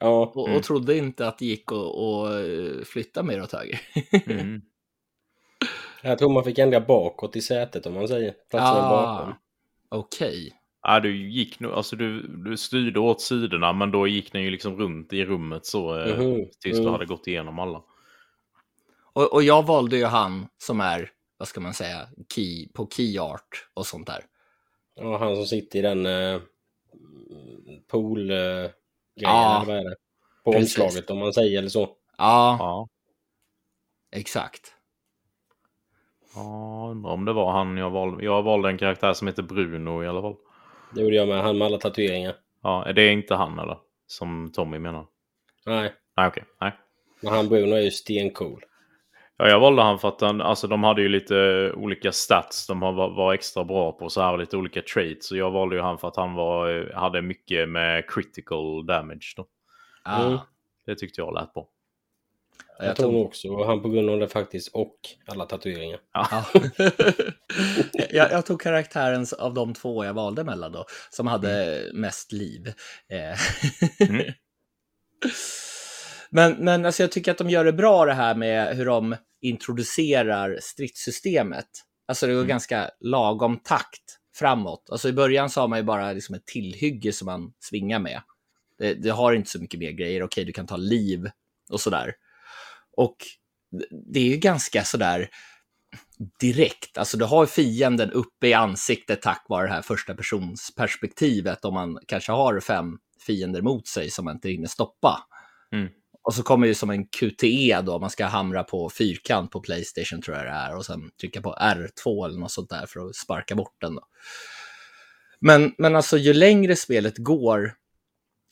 Speaker 3: Ja,
Speaker 2: och,
Speaker 1: Mm.
Speaker 2: och trodde inte att det gick att, att eh, flytta mer åt höger. *laughs*
Speaker 1: Mm.
Speaker 3: jag tror man fick ändra bakåt i sätet om man säger. Platserna bakom.
Speaker 2: Ah, Okej.
Speaker 1: Ja, du gick nu, alltså du, du styrde åt sidorna men då gick den ju liksom runt i rummet så eh,
Speaker 3: Mhm,
Speaker 1: tills du
Speaker 3: mm.
Speaker 1: hade gått igenom alla.
Speaker 2: Och, och jag valde ju han som är, vad ska man säga, key, på key art och sånt där.
Speaker 3: Ja, han som sitter i den eh, pool-grejen,
Speaker 2: Ja,
Speaker 3: eller vad är det? På
Speaker 2: precis.
Speaker 3: omslaget om man säger eller så.
Speaker 2: Ja,
Speaker 1: Ja.
Speaker 2: exakt.
Speaker 1: Ja, undrar om det var han jag valde. Jag valde en karaktär som heter Bruno i alla fall.
Speaker 3: Det gjorde jag med, han med alla tatueringar.
Speaker 1: Ja, det är inte han eller? Som Tommy menar.
Speaker 3: Nej,
Speaker 1: Nej, okej. Nej.
Speaker 3: men han Bruno är ju stencool.
Speaker 1: Ja, jag valde han för att han, alltså, de hade ju lite olika stats de var, var extra bra på så här lite olika traits. Så jag valde ju han för att han var, hade mycket med critical damage. Då.
Speaker 2: Ja.
Speaker 3: Mm.
Speaker 1: Det tyckte jag lät bra.
Speaker 3: Jag,
Speaker 2: Jag
Speaker 3: tror
Speaker 2: tog-
Speaker 3: nog också han på grund av det faktiskt och alla tatueringar.
Speaker 2: Ja. *laughs* jag, jag tog karaktären av de två jag valde mellan då, som hade mest liv. Eh,
Speaker 1: Mm. *laughs*
Speaker 2: men men alltså, jag tycker att de gör det bra det här med hur de introducerar stridssystemet. Alltså det går
Speaker 1: Mm.
Speaker 2: ganska lagom takt framåt. Alltså i början så har man ju bara liksom ett tillhygge som man svingar med. Det, det har inte så mycket mer grejer. Okej, du kan ta liv och sådär. Och det är ju ganska sådär direkt. Alltså du har fienden uppe i ansiktet tack vare det här första persons perspektivet om man kanske har fem fiender mot sig som man inte hinner stoppa.
Speaker 1: Mm.
Speaker 2: Och så kommer det som en QTE då, man ska hamra på fyrkant på Playstation tror jag det är och sen trycka på R2 eller något sånt där för att sparka bort den. Då. Men, men alltså ju längre spelet går,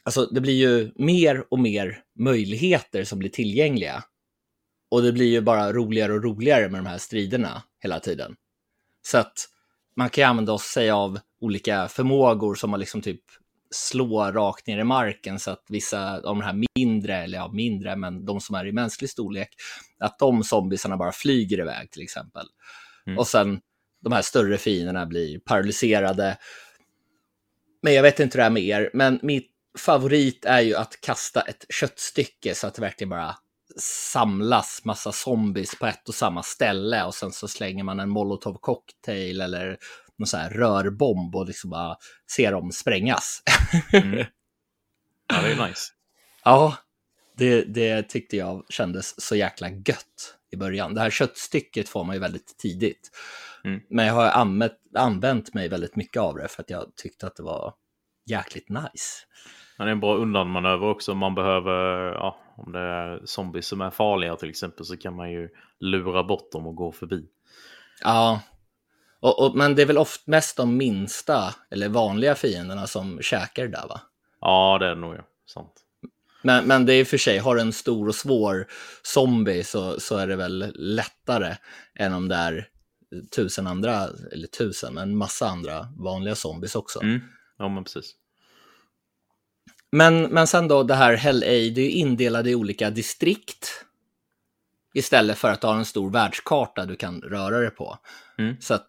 Speaker 2: alltså det blir ju mer och mer möjligheter som blir tillgängliga. Och det blir ju bara roligare och roligare med de här striderna hela tiden. Så att man kan ju använda sig av olika förmågor som man liksom typ slår rakt ner i marken så att vissa av de här mindre, eller ja mindre, men de som är i mänsklig storlek, att de zombiesarna bara flyger iväg till exempel.
Speaker 1: Mm.
Speaker 2: Och sen de här större fienderna blir paralyserade. Men jag vet inte hur det är med er, men mitt favorit är ju att kasta ett köttstycke så att det verkligen bara samlas massa zombies på ett och samma ställe och sen så slänger man en molotov cocktail eller någon så här rörbomb och liksom bara ser dem sprängas.
Speaker 1: Mm. Ja, det är *laughs* nice.
Speaker 2: Ja, det, det tyckte jag kändes så jäkla gött i början. Det här köttstycket får man ju väldigt tidigt.
Speaker 1: Mm.
Speaker 2: Men jag har använt, använt mig väldigt mycket av det för att jag tyckte att det var jäkligt nice.
Speaker 1: Men det är en bra undanmanöver också. om Man behöver, ja, om det är zombies som är farliga till exempel så kan man ju lura bort dem och gå förbi.
Speaker 2: Ja, och, och, men det är väl ofta mest de minsta eller vanliga fienderna som käkar det där va?
Speaker 1: Ja, det är det nog ja. Sant.
Speaker 2: Men, men det är i och för sig, har du en stor och svår zombie så, så är det väl lättare än om det är tusen andra, eller tusen, men massa andra vanliga zombies också.
Speaker 1: Mm. Ja, men precis.
Speaker 2: Men, men sen då det här Hell A, det är ju indelade i olika distrikt. Istället för att ha en stor världskarta du kan röra dig på.
Speaker 1: Mm.
Speaker 2: Så att,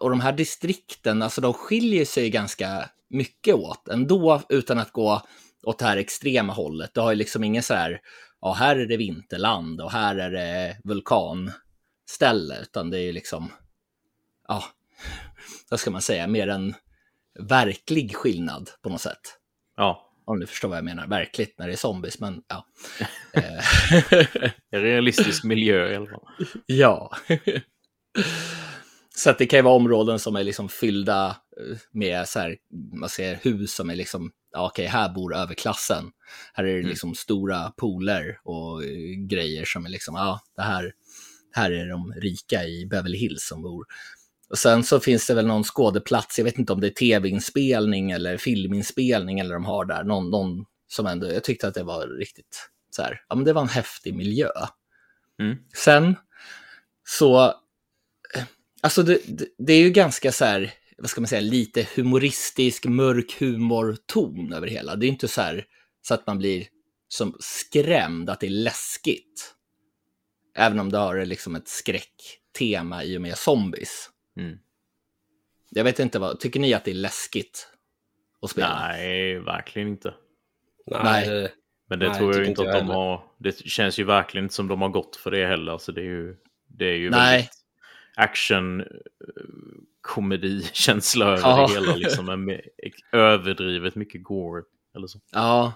Speaker 2: och de här distrikten, alltså de skiljer sig ganska mycket åt ändå utan att gå åt det här extrema hållet. Du har ju liksom ingen så här, ja, här är det vinterland och här är det vulkanställe, utan det är liksom, ja, *laughs* vad ska man säga, mer en verklig skillnad på något sätt.
Speaker 1: Ja,
Speaker 2: Om du förstår vad jag menar, verkligt när det är zombies, men ja. *laughs* Eh,
Speaker 1: realistisk miljö i alla fall. *laughs*
Speaker 2: Ja. så att det kan ju vara områden som är liksom fyllda eh, med så här, man ser hus som är liksom, ja okej, här bor överklassen. Här är det
Speaker 1: Mm.
Speaker 2: liksom stora pooler och eh, grejer som är liksom, ja, det här, här är de rika i Beverly Hills som bor. Och sen så finns det väl någon skådeplats, jag vet inte om det är tv-inspelning eller filminspelning eller de har där, någon, någon som ändå, jag tyckte att det var riktigt så här, ja men det var en häftig miljö.
Speaker 1: Mm.
Speaker 2: Sen så, eh, alltså det, det, det är ju ganska så här, vad ska man säga, lite humoristisk, mörk humorton över hela. Det är inte så här så att man blir som skrämd, att det är läskigt. Även om det har liksom ett skräcktema i och med zombies.
Speaker 1: Mm.
Speaker 2: Jag vet inte vad, tycker ni att det är läskigt att spela?
Speaker 1: Nej, verkligen inte.
Speaker 2: Nej.
Speaker 1: Men det
Speaker 3: Nej,
Speaker 1: tror jag
Speaker 3: tycker
Speaker 1: inte att
Speaker 3: jag
Speaker 1: de har. Det känns ju verkligen inte som de har gått för det heller. Alltså det är ju, det är ju
Speaker 2: Nej.
Speaker 1: väldigt action, eh, komedi-känsla över
Speaker 2: Ja.
Speaker 1: det hela. Liksom, överdrivet mycket gore. Eller så.
Speaker 2: Ja.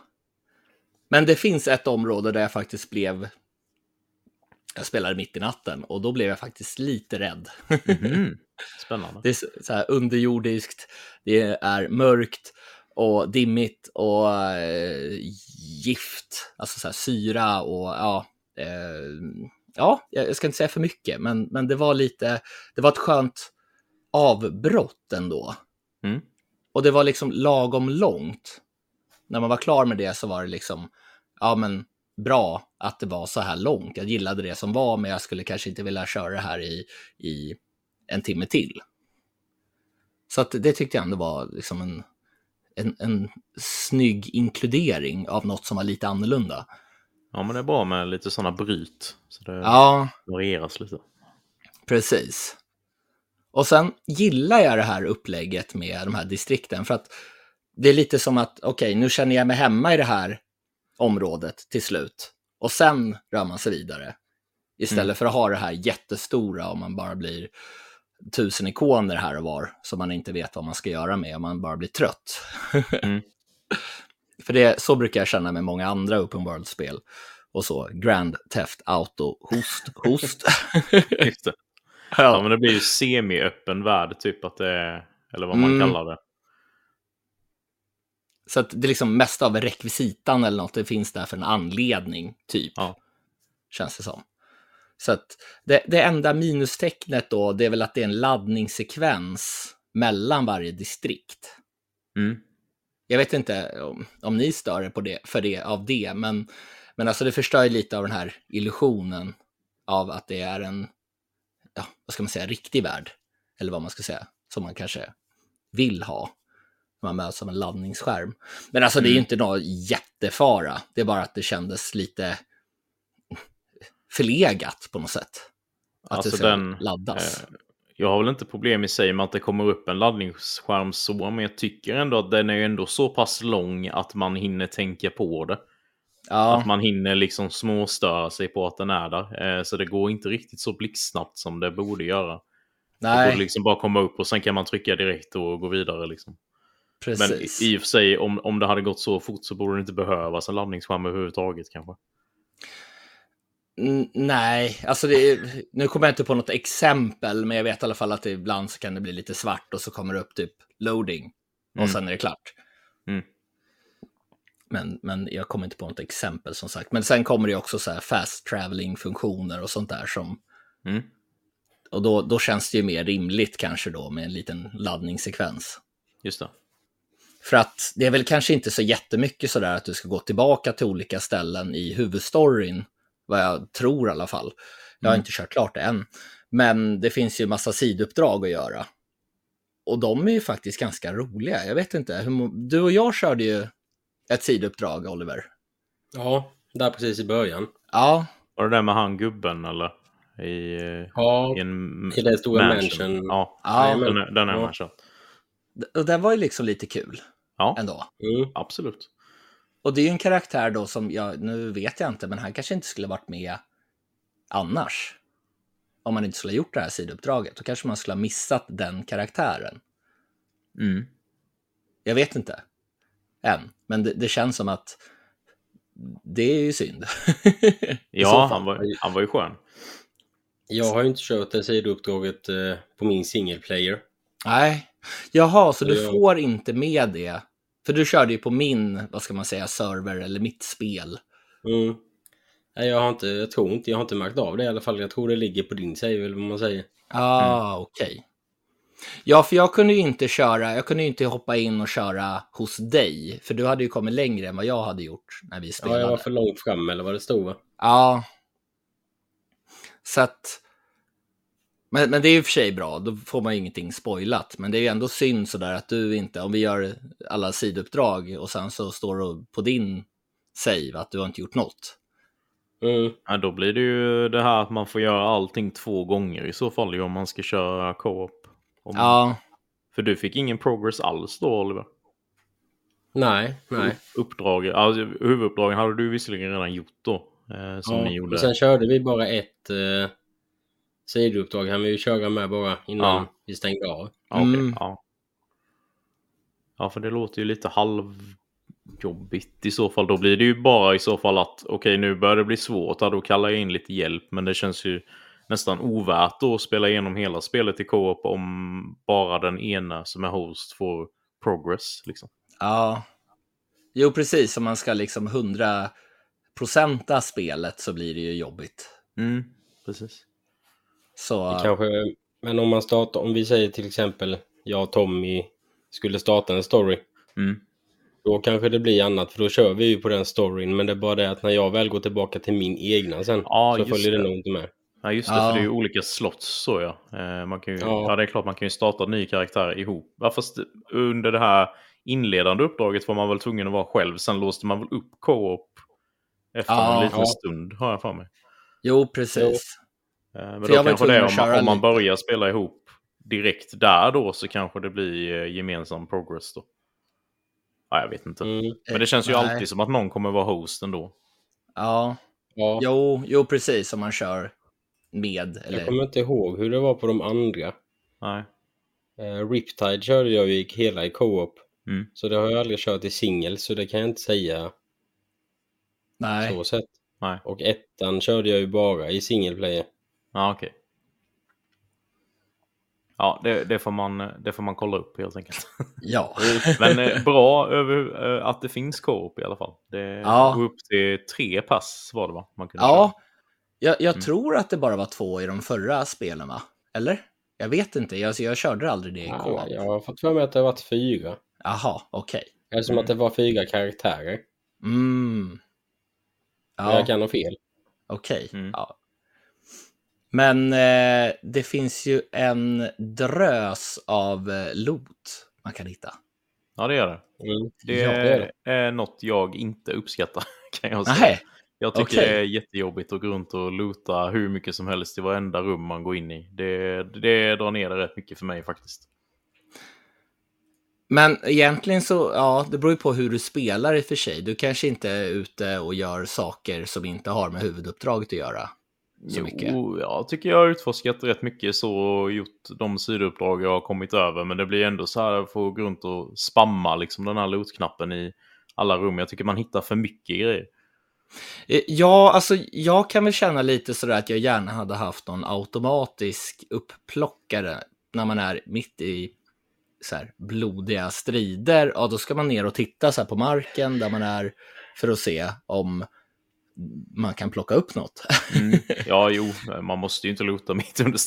Speaker 2: Men det finns ett område där jag faktiskt blev... Jag spelade mitt i natten och då blev jag faktiskt lite rädd.
Speaker 1: Mhm. *laughs* Spännande.
Speaker 2: Det är så här underjordiskt, det är mörkt och dimmigt och eh, gift, alltså så här syra och ja. Eh, ja, jag ska inte säga för mycket, men, men det var lite, det var ett skönt avbrott ändå.
Speaker 1: Mm.
Speaker 2: Och det var liksom lagom långt. När man var klar med det så var det liksom, ja men bra att det var så här långt. Jag gillade det som var, men jag skulle kanske inte vilja köra det här i, i en timme till. Så att det tyckte jag ändå var liksom en, en, en snygg inkludering av något som var lite annorlunda.
Speaker 1: Ja, men det är bra med lite sådana bryt. Så det
Speaker 2: Ja,
Speaker 1: varieras lite.
Speaker 2: Precis. Och sen gillar jag det här upplägget med de här distrikten för att det är lite som att okej, nu känner jag mig hemma i det här området till slut och sen rör man sig vidare. Istället
Speaker 1: Mm.
Speaker 2: för att ha det här jättestora och man bara blir tusen ikoner här och var som man inte vet vad man ska göra med och man bara blir trött. *laughs*
Speaker 1: Mm.
Speaker 2: för det, så brukar jag känna med många andra open world-spel. Och så, Grand Theft Auto, host, host. *laughs*
Speaker 1: Just det. Ja, men det blir ju semi-öppen värld, typ att det är, eller vad man
Speaker 2: Mm.
Speaker 1: kallar det.
Speaker 2: Så att det är liksom mest av rekvisitan eller något, det finns där för en anledning, typ.
Speaker 1: Ja.
Speaker 2: Känns det som. Så att det, det enda minustecknet då, det är väl att det är en laddningssekvens mellan varje distrikt.
Speaker 1: Mm.
Speaker 2: Jag vet inte om, om ni stör er på det, för det, av det, men, men alltså det förstör ju lite av den här illusionen av att det är en, ja, vad ska man säga, riktig värld. Eller vad man ska säga, som man kanske vill ha. Man möts av en laddningsskärm. Men alltså det är ju
Speaker 1: Mm.
Speaker 2: inte någon jättefara. Det är bara att det kändes lite förlegat på något sätt. Att
Speaker 1: Alltså
Speaker 2: det ska
Speaker 1: den,
Speaker 2: laddas.
Speaker 1: Eh, Jag har väl inte problem i sig med att det kommer upp en laddningsskärm så, men jag tycker ändå att den är ändå så pass lång att man hinner tänka på det.
Speaker 2: ja,
Speaker 1: Att man hinner liksom småstöra sig på att den är där. Eh, Så det går inte riktigt så blixtsnabbt som det borde göra. Det
Speaker 2: nej,
Speaker 1: borde liksom bara komma upp och sen kan man trycka direkt och gå vidare. Liksom. Men
Speaker 2: precis.
Speaker 1: i och för sig, om, om det hade gått så fort så borde det inte behövas en laddningsskärm överhuvudtaget kanske.
Speaker 2: N- nej, alltså det nu kommer jag inte på något exempel, men jag vet i alla fall att det ibland så kan det bli lite svart och så kommer det upp typ loading och
Speaker 1: Mm.
Speaker 2: sen är det klart.
Speaker 1: Mm.
Speaker 2: Men, men jag kommer inte på något exempel som sagt. Men sen kommer det också så här fast traveling funktioner och sånt där som,
Speaker 1: Mm.
Speaker 2: och då, då känns det ju mer rimligt kanske då med en liten laddningssekvens.
Speaker 1: Just det.
Speaker 2: För att det är väl kanske inte så jättemycket sådär att du ska gå tillbaka till olika ställen i huvudstoryn, vad jag tror i alla fall. Jag har
Speaker 1: Mm.
Speaker 2: inte kört klart det än. Men det finns ju massa sidouppdrag att göra. Och de är ju faktiskt ganska roliga. Jag vet inte, du och jag körde ju ett sidouppdrag, Oliver.
Speaker 3: Ja, där precis i början.
Speaker 2: Ja,
Speaker 1: Var det där med han gubben eller? I,
Speaker 3: Ja,
Speaker 1: i en
Speaker 3: i den stora mansion.
Speaker 1: Ja,
Speaker 2: ja.
Speaker 3: Jajamän.
Speaker 1: den, är- den är
Speaker 3: Ja.
Speaker 1: man kört.
Speaker 2: och det var ju liksom lite kul
Speaker 1: Ja,
Speaker 2: ändå.
Speaker 3: Mm.
Speaker 1: absolut.
Speaker 2: och det är ju en karaktär då som, jag, nu vet jag inte, men han kanske inte skulle varit med annars. Om man inte skulle ha gjort det här sidouppdraget. Då kanske man skulle ha missat den karaktären.
Speaker 1: Mm.
Speaker 2: Jag vet inte. Än. Men det, det känns som att det är ju synd. *laughs*
Speaker 1: Ja, han var, han var ju skön.
Speaker 3: Jag har ju inte kört det sidouppdraget eh, på min single player.
Speaker 2: Nej. Jaha, så du
Speaker 3: Ja.
Speaker 2: får inte med det. För du körde ju på min, vad ska man säga, server eller mitt spel.
Speaker 3: Mm. Nej, jag har inte, jag tror inte, jag har inte märkt av det i alla fall. Jag tror det ligger på din save eller vad man säger.
Speaker 2: Ah, okej. Ja, för jag kunde ju inte köra, jag kunde ju inte hoppa in och köra hos dig. För du hade ju kommit längre än vad jag hade gjort när vi
Speaker 3: Ja,
Speaker 2: spelade.
Speaker 3: jag var för långt fram eller vad det stod va?
Speaker 2: Ja. Så att... Men, men det är ju för sig bra, då får man ju ingenting spoilat. Men det är ju ändå synd sådär att du inte, om vi gör alla sidouppdrag och sen så står det på din save att du har inte gjort något.
Speaker 3: Mm.
Speaker 1: Ja, då blir det ju det här att man får göra allting två gånger i så fall ju om man ska köra co-op. Om...
Speaker 2: Ja,
Speaker 1: För du fick ingen progress alls då Oliver?
Speaker 3: Nej, nej.
Speaker 1: Uppdraget, alltså, huvuduppdragen hade du visserligen redan gjort då. Eh, som ni gjorde.
Speaker 3: Och sen körde vi bara ett eh, sidouppdrag. Han vill ju köra med bara innan
Speaker 1: Ja.
Speaker 3: vi stängde av.
Speaker 1: Ja, okej,
Speaker 2: Mm.
Speaker 1: ja. ja, för det låter ju lite halvjobbigt i så fall. Då blir det ju bara i så fall att okej, nu börjar det bli svårt. Ja, då kallar jag in lite hjälp. Men det känns ju nästan ovärt då att spela igenom hela spelet i co-op om bara den ena som är host får progress. Liksom.
Speaker 2: ja. Jo, precis. Om man ska liksom hundra procenta spelet så blir det ju jobbigt.
Speaker 1: Mm, precis.
Speaker 2: Så,
Speaker 3: Det Kanske, men om man startar, om vi säger till exempel jag och Tommy skulle starta en story.
Speaker 1: Mm.
Speaker 3: Då kanske det blir annat för då kör vi ju på den storyn. Men det är bara det att när jag väl går tillbaka till min egna sen
Speaker 1: Ja,
Speaker 3: så följer det
Speaker 1: det.
Speaker 3: nog inte med.
Speaker 1: Ja just det,
Speaker 2: Ja.
Speaker 1: för det är ju olika slots så ja. Eh, man kan ju, ja.
Speaker 3: Ja.
Speaker 1: det är klart man kan ju starta en ny karaktär ihop. Ja, fast under det här inledande uppdraget var man väl tvungen att vara själv. Sen låste man väl upp co-op efter
Speaker 2: Ja.
Speaker 1: en liten
Speaker 3: Ja.
Speaker 1: stund har jag för mig.
Speaker 2: jo, precis.
Speaker 1: Eh, men
Speaker 2: För
Speaker 1: då kanske det om man, om man börjar spela ihop direkt där då så kanske det blir eh, gemensam progress då. Ja, jag vet inte.
Speaker 3: Mm.
Speaker 1: Men det känns ju
Speaker 2: Nej.
Speaker 1: alltid som att någon kommer vara host ändå.
Speaker 2: Ja,
Speaker 3: Ja.
Speaker 2: jo, jo, precis. Om man kör med. Eller...
Speaker 3: Jag kommer inte ihåg hur det var på de andra.
Speaker 1: Nej.
Speaker 3: Uh, Riptide körde jag ju hela i co-op.
Speaker 1: Mm.
Speaker 3: Så det har jag aldrig kört i singel så det kan jag inte säga
Speaker 2: Nej.
Speaker 3: så sett.
Speaker 1: Nej.
Speaker 3: Och ettan körde jag ju bara i single player.
Speaker 1: Ja, okej. Ja, det, det, får man, det får man kolla upp helt enkelt. *laughs*
Speaker 2: Ja. *laughs*
Speaker 1: Men eh, bra över, eh, att det finns co-op i alla fall. Det
Speaker 2: Ja.
Speaker 1: går upp till tre pass var det va? Man kunde
Speaker 2: Ja, jag, jag
Speaker 1: Mm.
Speaker 2: tror att det bara var två i de förra spelen, va? Eller? Jag vet inte, jag, jag körde aldrig det i
Speaker 3: Ja,
Speaker 2: co
Speaker 3: jag har fått för mig att det har varit fyra.
Speaker 2: Jaha, okej.
Speaker 3: Eftersom
Speaker 1: Mm.
Speaker 3: att det var fyra karaktärer.
Speaker 2: Mm.
Speaker 3: Men
Speaker 2: Ja,
Speaker 3: jag kan ha fel.
Speaker 2: okej.
Speaker 1: Mm.
Speaker 2: Ja. Men eh, det finns ju en drös av eh, loot man kan hitta.
Speaker 1: Ja, det gör det.
Speaker 3: Mm.
Speaker 1: Det
Speaker 2: Ja,
Speaker 3: det är
Speaker 1: är något jag inte uppskattar *laughs* kan jag säga.
Speaker 2: Nej,
Speaker 1: Jag tycker
Speaker 2: okej.
Speaker 1: det är jättejobbigt att gå runt och loota hur mycket som helst i varenda rum man går in i. Det, det drar ner det rätt mycket för mig faktiskt.
Speaker 2: men egentligen så, ja, det beror ju på hur du spelar i och för sig. Du kanske inte är ute och gör saker som inte har med huvuduppdraget att göra. Så mycket.
Speaker 1: Jo, jag tycker jag har utforskat rätt mycket så och gjort de sidouppdrag jag har kommit över. Men det blir ändå så här att få gå runt och spamma liksom den här loot-knappen i alla rum. Jag tycker man hittar för mycket grejer.
Speaker 2: Eh, Ja, alltså jag kan väl känna lite sådär att jag gärna hade haft någon automatisk upplockare när man är mitt i så här, blodiga strider. Ja, då ska man ner och titta så på marken där man är för att se om man kan plocka upp något.
Speaker 1: Mm. *laughs* Ja, jo, man måste ju inte loota mitt under.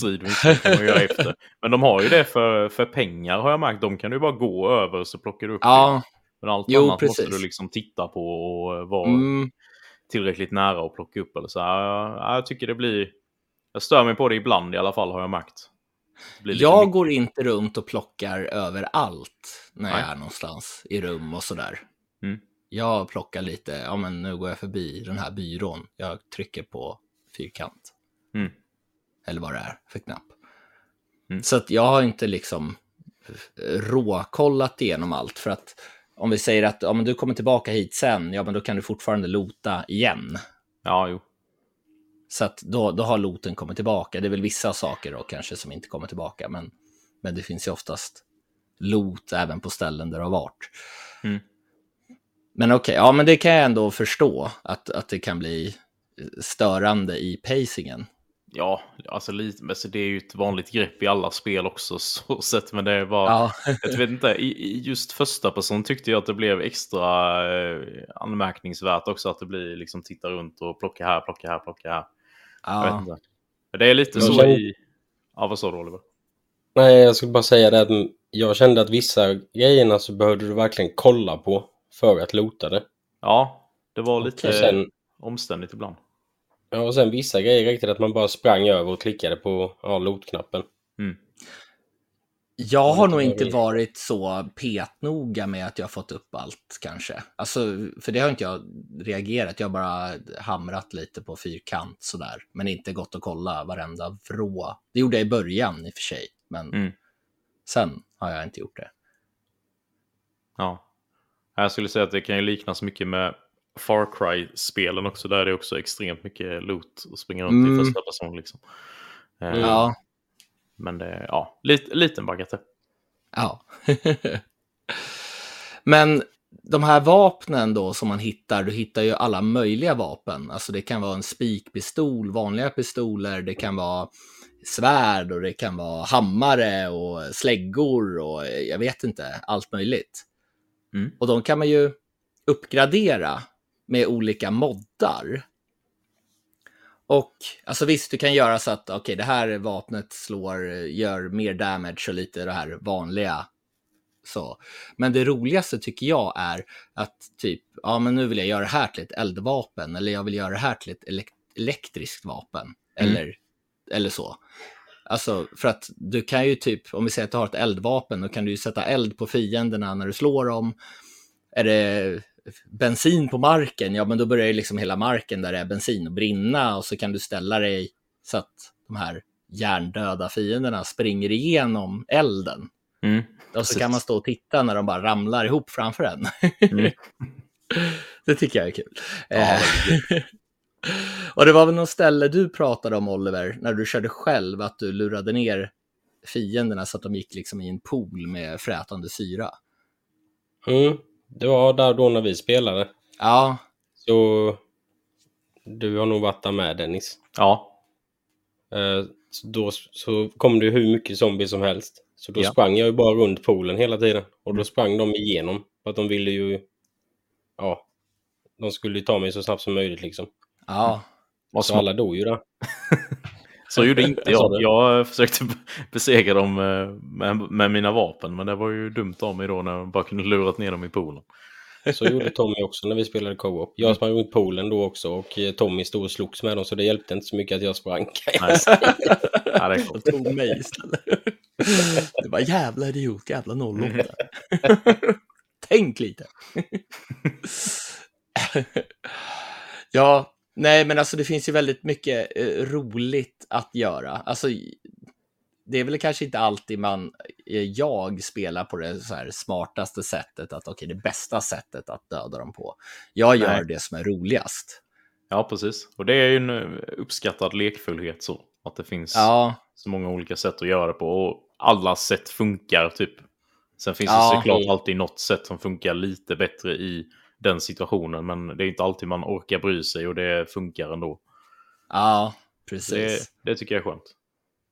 Speaker 1: Det efter. Men de har ju det för, för pengar har jag märkt. De kan du bara gå över så plockar du upp det.
Speaker 2: ja,
Speaker 1: Men allt
Speaker 2: Jo,
Speaker 1: annat måste
Speaker 2: precis.
Speaker 1: du liksom titta på och vara
Speaker 2: mm,
Speaker 1: tillräckligt nära och plocka upp. Eller så. Ja, jag tycker det blir... Jag stör mig på det ibland i alla fall har jag märkt. Det lite
Speaker 2: jag går inte runt och plockar överallt när jag
Speaker 1: Nej.
Speaker 2: är någonstans i rum och sådär.
Speaker 1: Mm.
Speaker 2: Jag plockar lite, ja men nu går jag förbi den här byrån. Jag trycker på fyrkant.
Speaker 1: Mm.
Speaker 2: Eller vad det är för knapp.
Speaker 1: Mm.
Speaker 2: Så att jag har inte liksom råkollat igenom allt för att om vi säger att ja, men du kommer tillbaka hit sen, ja men då kan du fortfarande lota igen.
Speaker 1: Ja, jo.
Speaker 2: Så att då, då har loten kommit tillbaka. Det är väl vissa saker då kanske som inte kommer tillbaka, men, men det finns ju oftast lot även på ställen där det har varit.
Speaker 1: Mm.
Speaker 2: Men okej, ja men det kan jag ändå förstå att, att det kan bli störande i pacingen.
Speaker 1: Ja, alltså lite, alltså det är ju ett vanligt grepp i alla spel också *laughs* så sett, men det var,
Speaker 2: Ja, *laughs*
Speaker 1: jag vet inte, i, just första person tyckte jag att det blev extra eh, anmärkningsvärt också att det blir liksom titta runt och plocka här, plocka här, plocka här. Jag vet
Speaker 2: ja.
Speaker 1: inte. Men Det är lite
Speaker 3: Jag
Speaker 1: så
Speaker 3: känner-
Speaker 1: i... Ja, vad sa du Oliver?
Speaker 3: Nej, jag skulle bara säga det att jag kände att vissa grejerna så behövde du verkligen kolla på för att lota det.
Speaker 1: Ja, det var lite
Speaker 3: Och sen,
Speaker 1: omständigt ibland.
Speaker 3: ja, och sen vissa grejer räckte att man bara sprang över och klickade på ja, lotknappen.
Speaker 1: Mm.
Speaker 2: Jag har nog inte varit så petnoga med att jag har fått upp allt kanske. Alltså, för det har inte jag reagerat. Jag har bara hamrat lite på fyrkant sådär. Men inte gått och kolla varenda vrå. Det gjorde jag i början i och för sig. Men
Speaker 1: Mm.
Speaker 2: sen har jag inte gjort det.
Speaker 1: Ja. Jag skulle säga att det kan ju liknas mycket med Far Cry-spelen också. Där är det också extremt mycket loot och springa runt
Speaker 2: Mm.
Speaker 1: i första person liksom. Eh,
Speaker 3: Mm.
Speaker 2: Ja,
Speaker 1: Men det är ja, lite, liten bagatell.
Speaker 2: ja. *laughs* Men de här vapnen då som man hittar, du hittar ju alla möjliga vapen. Alltså det kan vara en spikpistol, vanliga pistoler, det kan vara svärd och det kan vara hammare och släggor och jag vet inte, allt möjligt.
Speaker 1: Mm.
Speaker 2: Och de kan man ju uppgradera med olika moddar. Och alltså visst, du kan göra så att okej, det här vapnet slår, gör mer damage och lite det här vanliga. Så. Men det roligaste tycker jag är att typ, ja men nu vill jag göra det här till ett eldvapen eller jag vill göra det här till ett elek- elektriskt vapen.
Speaker 1: Mm.
Speaker 2: Eller, eller så. Alltså för att du kan ju typ, om vi säger att du har ett eldvapen, då kan du ju sätta eld på fienderna när du slår dem. Är det bensin på marken, ja men då börjar ju liksom hela marken där det är bensin att brinna och så kan du ställa dig så att de här hjärndöda fienderna springer igenom elden.
Speaker 1: Mm.
Speaker 2: Och så kan man stå och titta när de bara ramlar ihop framför en.
Speaker 1: Mm. *laughs*
Speaker 2: det tycker jag är kul.
Speaker 1: Ja, *laughs*
Speaker 2: och det var väl något ställe du pratade om, Oliver, när du körde själv, att du lurade ner fienderna så att de gick liksom i en pool med frätande syra.
Speaker 3: Mm, det var där då när vi spelade.
Speaker 2: Ja,
Speaker 3: Så du har nog varit där med Dennis.
Speaker 1: Ja,
Speaker 3: Eh, Så då så kom det hur mycket zombies som helst. Så då
Speaker 1: Ja.
Speaker 3: sprang jag ju bara runt poolen hela tiden. Och då sprang de igenom. För att de ville ju... Ja. De skulle ju ta mig så snabbt som möjligt liksom.
Speaker 2: Ja.
Speaker 1: vad
Speaker 3: Så alla dog ju där. *laughs*
Speaker 1: Så gjorde inte *laughs* jag. Jag försökte besegra dem eh, med, med mina vapen, men det var ju dumt av mig då när jag bara kunde lurat ner dem i poolen.
Speaker 3: Så gjorde Tommy också när vi spelade co-op. Jag sprang runt poolen då också och eh, Tommy stod och slogs med dem så det hjälpte inte så mycket att jag sprang. *laughs* kan jag
Speaker 1: Nej. Ja, det klart.
Speaker 2: tog mig istället. Det var jävla idiot, jävla 08. Tänk lite. ja, nej men alltså det finns ju väldigt mycket eh, roligt att göra. Alltså, det är väl kanske inte alltid man, eh, jag spelar på det så här smartaste sättet, att okej, det bästa sättet att döda dem på. Jag gör
Speaker 1: Nej.
Speaker 2: det som är roligast.
Speaker 1: Ja, precis. Och det är ju en eh, uppskattad lekfullhet så. Att det finns
Speaker 2: Ja,
Speaker 1: så många olika sätt att göra det på. Och alla sätt funkar typ. Sen finns
Speaker 2: Ja.
Speaker 1: det såklart alltid något sätt som funkar lite bättre i den situationen. Men det är inte alltid man orkar bry sig och det funkar ändå.
Speaker 2: ja, precis.
Speaker 1: det, det tycker jag är skönt.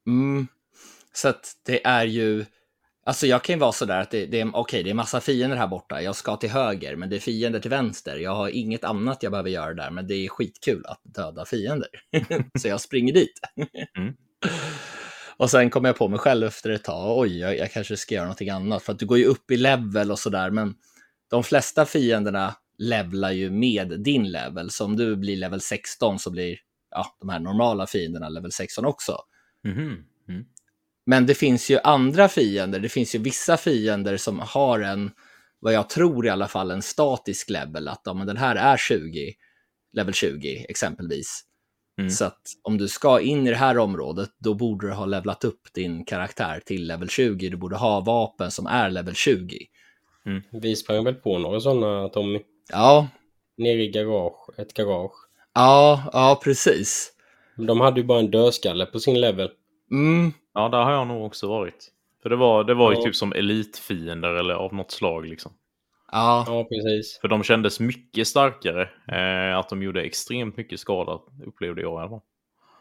Speaker 2: Mm. Så att det är ju, alltså jag kan ju vara sådär att det, det är, okej, det är massa fiender här borta, jag ska till höger, men det är fiender till vänster, jag har inget annat jag behöver göra där, men det är skitkul att döda fiender. *laughs* så jag springer dit.
Speaker 1: Mm. *laughs*
Speaker 2: Och sen kommer jag på mig själv efter ett tag, oj, jag, jag kanske ska göra någonting annat, för att du går ju upp i level och sådär, men de flesta fienderna levlar ju med din level, så om du blir level 16 så blir ja, de här normala fienderna level 16 också.
Speaker 1: Mhm. Mm.
Speaker 2: Men det finns ju andra fiender. Det finns ju vissa fiender som har en, vad jag tror i alla fall, en statisk level. Att ja, men den här är 20, level 20 exempelvis.
Speaker 1: Mm.
Speaker 2: Så att om du ska in i det här området, då borde du ha levlat upp din karaktär till level 20. Du borde ha vapen som är level 20.
Speaker 1: Mm.
Speaker 3: Vi sprang väl på några sådana Tommy.
Speaker 2: Ja,
Speaker 3: Nere i garage, ett garage.
Speaker 2: ja, ja precis.
Speaker 3: De hade ju bara en dödskalle på sin level.
Speaker 2: Mm,
Speaker 1: Ja, där har jag nog också varit. För det var, det var ju
Speaker 3: Ja.
Speaker 1: typ som elitfiender eller av något slag liksom.
Speaker 2: ja,
Speaker 3: Ja, precis.
Speaker 1: För de kändes mycket starkare. Eh, att de gjorde extremt mycket skada upplevde jag i alla fall.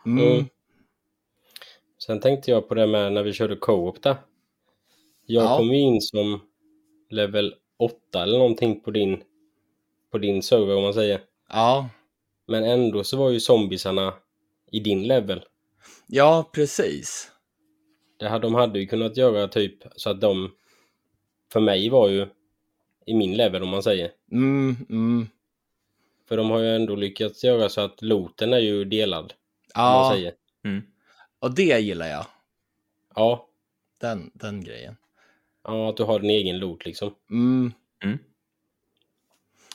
Speaker 2: mm,
Speaker 3: Mm. Sen tänkte jag på det med när vi körde co-op där. Jag
Speaker 2: Ja.
Speaker 3: kom in som level 8 eller någonting på din, på din server om man säger.
Speaker 2: ja,
Speaker 3: Men ändå så var ju zombisarna i din level.
Speaker 2: ja, precis.
Speaker 3: Det hade, de hade ju kunnat göra typ så att de för mig var ju i min level om man säger.
Speaker 2: Mm, mm,
Speaker 3: För de har ju ändå lyckats göra så att looten är ju delad. Om man
Speaker 2: ja,
Speaker 3: säger.
Speaker 1: Mm.
Speaker 2: och det gillar jag.
Speaker 3: Ja,
Speaker 2: Den, den grejen.
Speaker 3: Ja, att du har din egen loot liksom.
Speaker 2: Mm.
Speaker 1: Mm.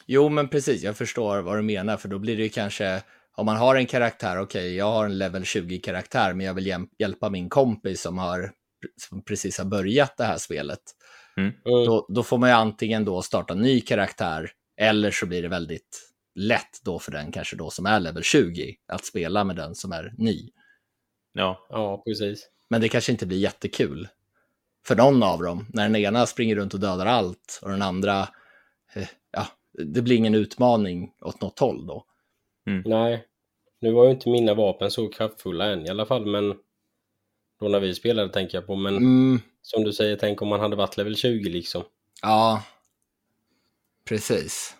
Speaker 2: Jo, men precis, jag förstår vad du menar, för då blir det ju kanske, om man har en karaktär, okej, jag har en level 20-karaktär, men jag vill hjälpa min kompis som, har, som precis har börjat det här spelet.
Speaker 3: Mm.
Speaker 2: Då, då får man ju antingen då starta en ny karaktär, eller så blir det väldigt lätt då för den kanske då som är level 20, att spela med den som är ny.
Speaker 1: Ja,
Speaker 3: Ja, precis.
Speaker 2: Men det kanske inte blir jättekul för någon av dem, när den ena springer runt och dödar allt och den andra, eh, ja, det blir ingen utmaning åt något håll då.
Speaker 3: Nej, nu var ju inte mina vapen så kraftfulla än i alla fall, men då när vi spelade tänker jag på. Men
Speaker 2: Mm,
Speaker 3: som du säger, tänk om man hade varit level 20 liksom.
Speaker 2: ja, precis.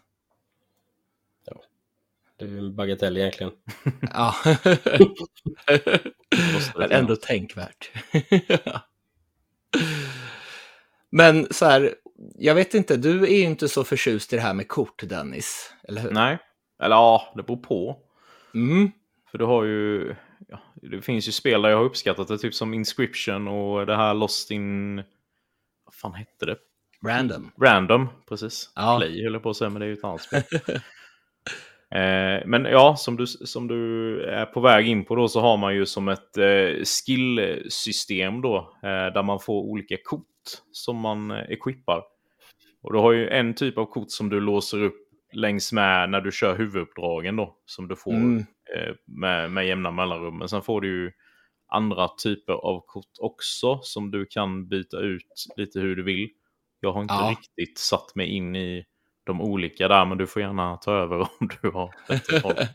Speaker 3: Det är ju en bagatell egentligen.
Speaker 2: Ja, *laughs* *laughs* men ändå tänkvärt. *laughs* Men så här, jag vet inte, du är ju inte så förtjust i det här med kort, Dennis, eller hur?
Speaker 1: nej. Eller ja, det beror på.
Speaker 2: Mm,
Speaker 1: För du har ju... Ja, det finns ju spel där jag har uppskattat det, typ som Inscription och det här Lost in... Vad fan hette det?
Speaker 2: random.
Speaker 1: Random, precis.
Speaker 2: Ja.
Speaker 1: Play höll jag på att säga, men det är ju ett annat spel. *laughs* eh, men ja, som du, som du är på väg in på då så har man ju som ett eh, skillsystem då, eh, där man får olika kort som man eh, equippar. Och du har ju en typ av kort som du låser upp längs med när du kör huvuduppdragen då, som du får
Speaker 2: Mm.
Speaker 1: med, med jämna mellanrum. Men sen får du ju andra typer av kort också som du kan byta ut lite hur du vill. Jag har inte
Speaker 2: Ja.
Speaker 1: riktigt satt mig in i de olika där, men du får gärna ta över *laughs* om du har. *laughs*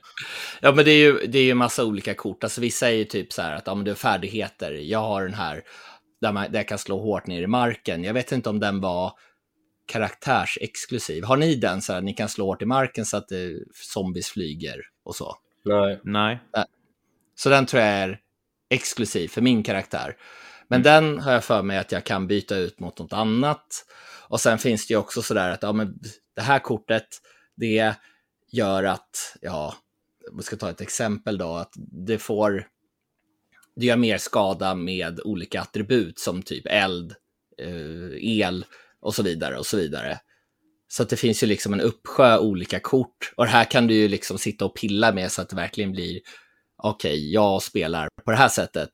Speaker 2: Ja, men det är ju det är ju massa olika kort. Alltså vissa är ju typ så här att ja, men det är färdigheter. Jag har den här där, man, där jag kan slå hårt ner i marken. Jag vet inte om den var karaktärsexklusiv. Har ni den så här ni kan slå hårt i marken så att eh, zombies flyger och så?
Speaker 3: Nej.
Speaker 1: Nej.
Speaker 2: Så den tror jag är exklusiv för min karaktär. Men den har jag för mig att jag kan byta ut mot något annat. Och sen finns det ju också sådär att ja, men det här kortet, det gör att, ja, vi ska ta ett exempel då, att det får, det gör mer skada med olika attribut som typ eld, eh, el och så vidare och så vidare. Så att det finns ju liksom en uppsjö olika kort och det här kan du ju liksom sitta och pilla med så att det verkligen blir okej, jag spelar på det här sättet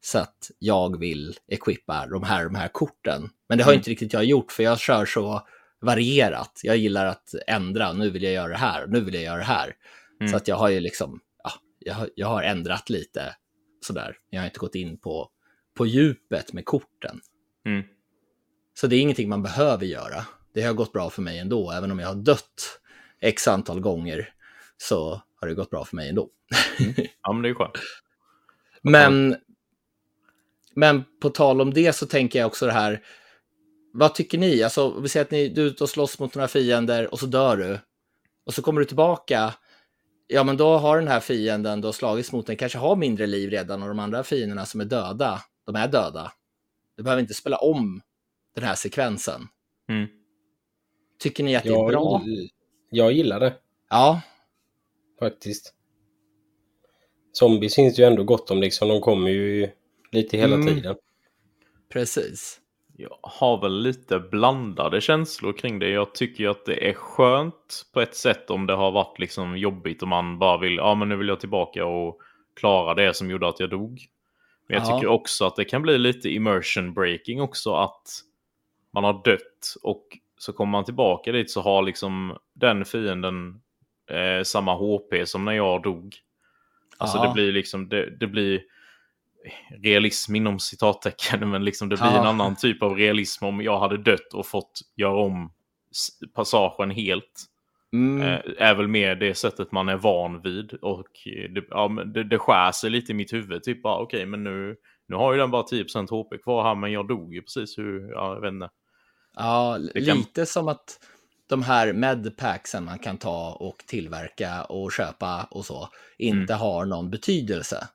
Speaker 2: så att jag vill equippa de här, de här korten. Men det har
Speaker 1: Mm.
Speaker 2: inte riktigt jag gjort för jag kör så varierat. Jag gillar att ändra, nu vill jag göra det här, nu vill jag göra det här.
Speaker 1: Mm.
Speaker 2: Så att jag har ju liksom, ja, jag, har, jag har ändrat lite sådär. Jag har inte gått in på, på djupet med korten.
Speaker 1: Mm.
Speaker 2: Så det är ingenting man behöver göra. Det har gått bra för mig ändå, även om jag har dött x antal gånger så har det gått bra för mig ändå.
Speaker 1: Ja, men det är skönt. *laughs*
Speaker 2: Men, men på tal om det så tänker jag också det här, vad tycker ni? Alltså, vi säger att ni, du är ute och slåss mot några fiender och så dör du. Och så kommer du tillbaka. Ja, men då har den här fienden då slagits mot den, kanske har mindre liv redan och de andra fienderna som är döda, de är döda. Du behöver inte spela om den här sekvensen.
Speaker 1: Mm.
Speaker 2: Tycker ni att det är
Speaker 3: Jag,
Speaker 2: bra?
Speaker 3: jag gillar det
Speaker 2: Ja,
Speaker 3: faktiskt. Zombies finns ju ändå gott om liksom. De kommer ju lite hela
Speaker 2: Mm.
Speaker 3: tiden.
Speaker 2: precis.
Speaker 1: Jag har väl lite blandade känslor kring det. Jag tycker ju att det är skönt på ett sätt om det har varit liksom jobbigt och man bara vill, ja men nu vill jag tillbaka och klara det som gjorde att jag dog. Men jag
Speaker 2: Ja.
Speaker 1: tycker också att det kan bli lite immersion breaking också att man har dött och så kommer man tillbaka dit så har liksom den fienden eh, samma HP som när jag dog. Alltså
Speaker 2: Ja.
Speaker 1: det blir liksom, det, det blir realism inom citattecken, men liksom det blir
Speaker 2: Ja.
Speaker 1: en annan typ av realism om jag hade dött och fått göra om passagen helt.
Speaker 2: Mm.
Speaker 1: Eh, är väl mer det sättet man är van vid. Och eh, det, ja, det, det skär sig lite i mitt huvud. Typ bara, okej, men nu, nu har ju den bara 10% HP kvar här, men jag dog ju precis hur, ja, jag vet inte.
Speaker 2: Ja,
Speaker 1: kan-
Speaker 2: lite som att de här medpacksen man kan ta och tillverka och köpa och så inte
Speaker 1: Mm.
Speaker 2: har någon betydelse.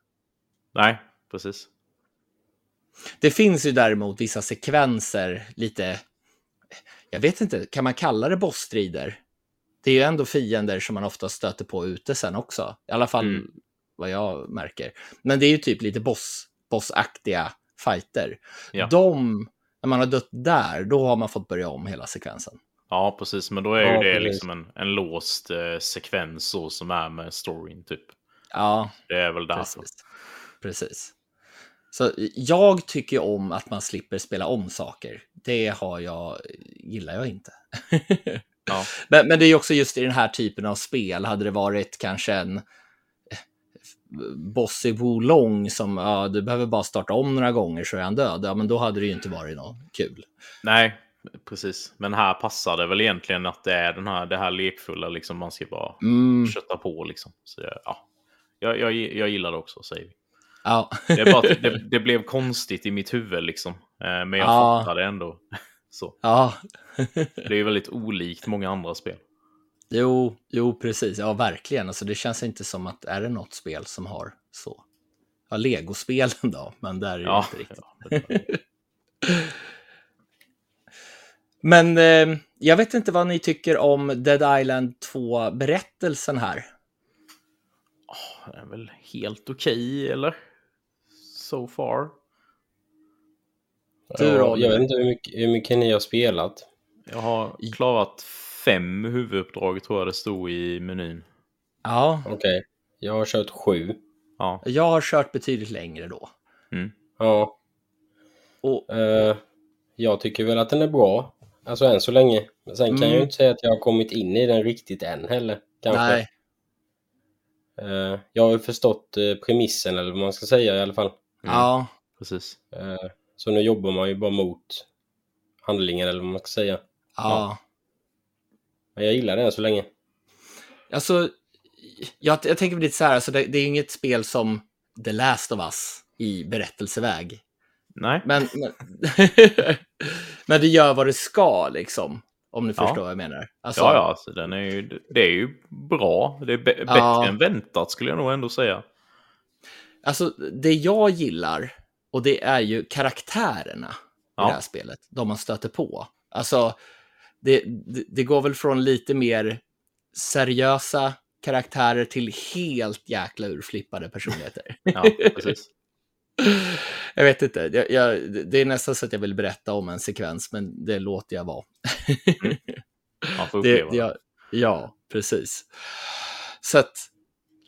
Speaker 1: Nej, precis.
Speaker 2: Det finns ju däremot vissa sekvenser, lite, jag vet inte, kan man kalla det bossstrider? Det är ju ändå fiender som man ofta stöter på ute sen också, i alla fall
Speaker 1: Mm.
Speaker 2: vad jag märker. Men det är ju typ lite boss, bossaktiga fighter.
Speaker 1: Ja.
Speaker 2: De, när man har dött där, då har man fått börja om hela sekvensen.
Speaker 1: Ja, precis. Men då är
Speaker 3: Ja,
Speaker 1: ju det
Speaker 3: precis.
Speaker 1: liksom en, en låst eh, sekvens så som är med storyn typ.
Speaker 2: Ja,
Speaker 1: Det är väl därför.
Speaker 2: Precis. Precis. Så jag tycker om att man slipper spela om saker. Det har jag, gillar jag inte. *laughs*
Speaker 1: Ja.
Speaker 2: men, men det är också just i den här typen av spel, hade det varit kanske en eh, boss i Wolong som, ja, du behöver bara starta om några gånger så är han död, ja men då hade det ju inte varit något kul.
Speaker 1: Nej, precis. Men här passar det väl egentligen att det är den här, det här lekfulla, liksom man ska bara
Speaker 2: Mm,
Speaker 1: kötta på liksom. Så ja. jag, jag, jag gillar det också, säger vi.
Speaker 2: Ja.
Speaker 1: Det, bara det, *laughs* det blev konstigt i mitt huvud liksom. Eh, Men jag
Speaker 2: Ja.
Speaker 1: fattar det ändå. *laughs* Så.
Speaker 2: ja.
Speaker 1: Det är väldigt olikt många andra spel.
Speaker 2: Jo, jo, precis. Ja, verkligen. Alltså, det känns inte som att är det något spel som har så. Ja, legospelen då, men där är det
Speaker 1: Ja,
Speaker 2: inte riktigt. *laughs* Men eh, jag vet inte vad ni tycker om Dead Island 2-berättelsen här.
Speaker 1: det är väl helt okej, eller? So far.
Speaker 2: Du
Speaker 3: ja,
Speaker 2: då,
Speaker 3: jag vet inte hur mycket, hur mycket ni har spelat.
Speaker 1: Jag har klarat fem huvuduppdrag tror jag det stod i menyn.
Speaker 2: Ja,
Speaker 3: Okej. Jag har kört sju.
Speaker 1: Ja.
Speaker 2: jag har kört betydligt längre då.
Speaker 1: Mm.
Speaker 3: Ja.
Speaker 2: Och,
Speaker 3: Eh, jag tycker väl att den är bra. Alltså än så länge. Men sen kan jag
Speaker 2: Mm.
Speaker 3: ju inte säga att jag har kommit in i den riktigt än heller. Kanske.
Speaker 2: nej,
Speaker 3: Eh, jag har ju förstått eh, premissen eller vad man ska säga i alla fall.
Speaker 2: Ja,
Speaker 1: Precis.
Speaker 3: Eh, så nu jobbar man ju bara mot handlingen eller vad man ska säga.
Speaker 2: ja.
Speaker 3: Men jag gillar det än så länge.
Speaker 2: Alltså, jag, jag tänker lite så här, alltså det, det är inget spel som The Last of Us i berättelseväg.
Speaker 1: Nej.
Speaker 2: Men, men, *laughs* men det gör vad det ska, liksom. Om ni
Speaker 1: Ja.
Speaker 2: förstår vad jag menar. Alltså,
Speaker 1: Ja, ja, alltså, den är ju, det är ju bra. Det är bättre
Speaker 2: Ja.
Speaker 1: än väntat skulle jag nog ändå säga.
Speaker 2: Alltså, det jag gillar, och det är ju karaktärerna i
Speaker 1: Ja.
Speaker 2: det här spelet, de man stöter på. Alltså, det, det, det går väl från lite mer seriösa karaktärer till helt jäkla urflippade personligheter. *laughs*
Speaker 1: Ja, precis. *laughs*
Speaker 2: jag vet inte, jag, jag, det är nästan så att jag vill berätta om en sekvens, men det låter jag vara. *laughs*
Speaker 1: Man får
Speaker 2: Det,
Speaker 1: uppleva det.
Speaker 2: ja, ja, precis. Så att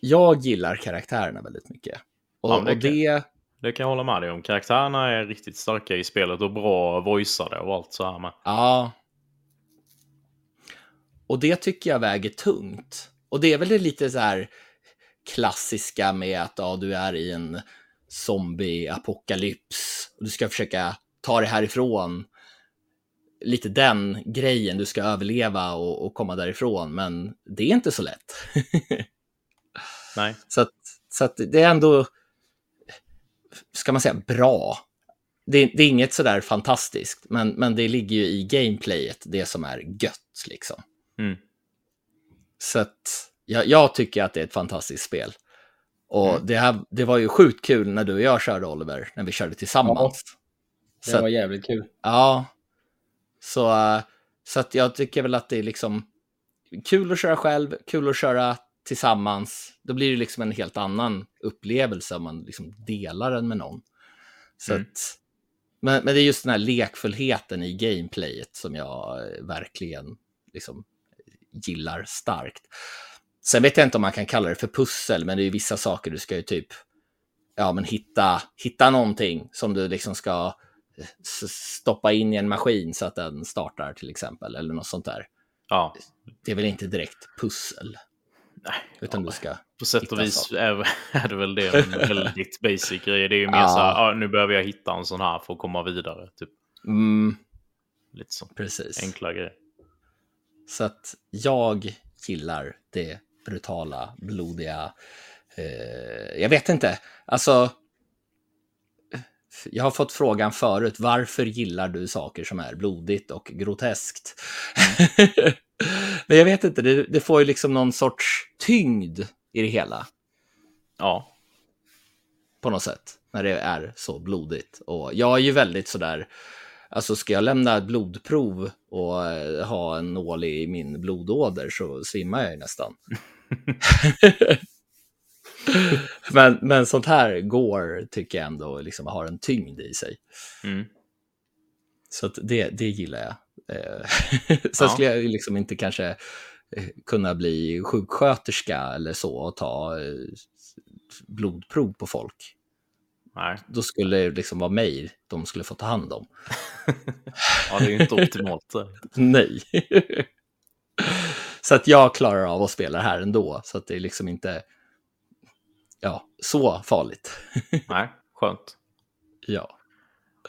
Speaker 2: jag gillar karaktärerna väldigt mycket. Och,
Speaker 1: Ja, det
Speaker 2: och
Speaker 1: kan-
Speaker 2: det,
Speaker 1: Det kan jag hålla med dig om. Karaktärerna är riktigt starka i spelet och bra voiceade och allt så här med.
Speaker 2: ja. Och det tycker jag väger tungt. Och det är väl det lite så här klassiska med att ja, du är i en zombie-apokalyps och du ska försöka ta dig härifrån. Lite den grejen, du ska överleva och, och komma därifrån, men det är inte så lätt. *laughs*
Speaker 1: Nej.
Speaker 2: Så att, så att det är ändå, ska man säga, bra. Det, det är inget sådär fantastiskt, men, men det ligger ju i gameplayet, det som är gött liksom.
Speaker 1: Mm.
Speaker 2: Så att jag, jag tycker att det är ett fantastiskt spel. Och
Speaker 1: Mm.
Speaker 2: det, här, det var ju sjukt kul när du och jag körde Oliver, när vi körde tillsammans.
Speaker 3: Det
Speaker 2: Så
Speaker 3: var jävligt kul.
Speaker 2: Ja. Så, eh, så att jag tycker väl att det är liksom kul att köra själv, kul att köra tillsammans. Då blir det liksom en helt annan upplevelse om man liksom delar den med någon. Så
Speaker 1: Mm.
Speaker 2: att, men, men det är just den här lekfullheten i gameplayet som jag eh, verkligen liksom gillar starkt. Sen vet jag inte om man kan kalla det för pussel, men det är ju vissa saker du ska ju typ ja, men hitta, hitta någonting som du liksom ska s- stoppa in i en maskin så att den startar till exempel, eller något sånt där.
Speaker 1: Ja,
Speaker 2: Det är väl inte direkt pussel,
Speaker 1: nej.
Speaker 2: utan
Speaker 1: ja,
Speaker 2: du ska...
Speaker 1: På sätt och vis är, är det väl det en *laughs* väldigt basic grej. Det är ju mer
Speaker 2: Ja.
Speaker 1: så här, ja, nu behöver jag hitta en sån här för att komma vidare. Typ.
Speaker 2: Mm,
Speaker 1: Lite så.
Speaker 2: precis.
Speaker 1: Enkla grejer.
Speaker 2: Så att jag gillar det brutala, blodiga. Eh, jag vet inte, alltså. Jag har fått frågan förut, varför gillar du saker som är blodigt och groteskt? *laughs* Men jag vet inte, det, det får ju liksom någon sorts tyngd i det hela
Speaker 1: Ja,
Speaker 2: på något sätt när det är så blodigt. Och jag är ju väldigt sådär, alltså ska jag lämna ett blodprov och eh, ha en nål i min blodåder så svimmar jag ju nästan. *laughs* men, men sånt här går, tycker jag ändå, liksom har en tyngd i sig.
Speaker 1: mm.
Speaker 2: Så det, det gillar jag. Eh, *laughs* Sen
Speaker 1: Ja.
Speaker 2: skulle jag liksom inte kanske eh, kunna bli sjuksköterska eller så och ta eh, blodprov på folk.
Speaker 1: nej.
Speaker 2: Då skulle det liksom vara mig de skulle få ta hand om. *laughs*
Speaker 1: Ja, det är ju inte optimalt. *laughs*
Speaker 2: Nej. så att jag klarar av att spela här ändå, så att det är liksom inte ja, så farligt.
Speaker 1: Nej, skönt.
Speaker 2: ja.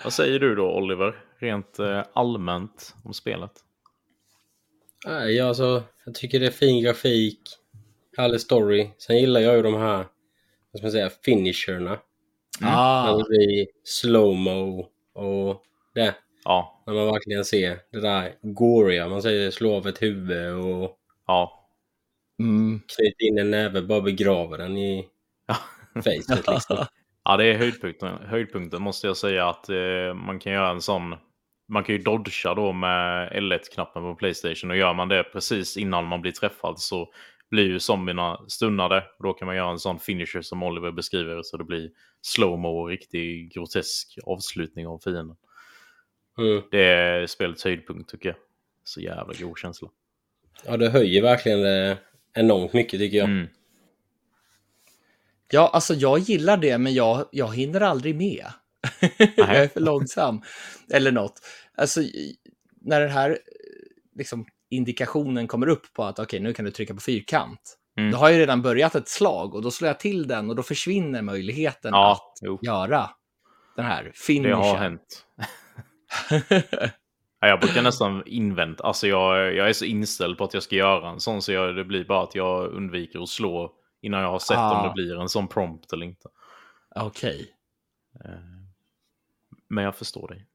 Speaker 1: Vad säger du då, Oliver? Rent eh, allmänt om spelet?
Speaker 3: Nej, alltså, jag tycker det är fin grafik, härlig story. Sen gillar jag ju de här, vad ska man säga, finisherna. När
Speaker 2: Ah,
Speaker 3: det blir slowmo och det.
Speaker 1: Ja,
Speaker 3: När man verkligen ser det där goriga, man säger slå av ett huvud och
Speaker 1: ja.
Speaker 2: mm.
Speaker 3: knyta in en näve, bara begrava den i
Speaker 1: Ja.
Speaker 3: facet liksom. *laughs*
Speaker 1: Ja, det är höjdpunkten, höjdpunkten måste jag säga att eh, man kan göra en sån. Man kan ju dodga då med L1-knappen på Playstation och gör man det precis innan man blir träffad så blir ju zombierna stunnade. Och då kan man göra en sån finisher som Oliver beskriver så det blir slowmo och riktig grotesk avslutning av fienden.
Speaker 3: Mm.
Speaker 1: Det är spelets höjdpunkt tycker jag. Så jävla god känsla.
Speaker 3: Ja, det höjer verkligen det enormt mycket tycker jag.
Speaker 1: Mm.
Speaker 2: Ja, alltså jag gillar det, men jag, jag hinner aldrig med. *laughs* jag är för långsam. Eller något. Alltså, när den här liksom, indikationen kommer upp på att okej, nu kan du trycka på fyrkant.
Speaker 1: Mm.
Speaker 2: Då har jag redan börjat ett slag och då slår jag till den och då försvinner möjligheten
Speaker 1: Ja,
Speaker 2: att
Speaker 1: jo,
Speaker 2: göra den här
Speaker 1: det
Speaker 2: finishen.
Speaker 1: har hänt. *laughs* Ja, jag brukar nästan invänta, alltså jag, jag är så inställd på att jag ska göra en sån så jag, det blir bara att jag undviker att slå innan jag har sett
Speaker 2: Ah.
Speaker 1: om det blir en sån prompt eller inte.
Speaker 2: Okej,
Speaker 1: Eh, Men jag förstår dig.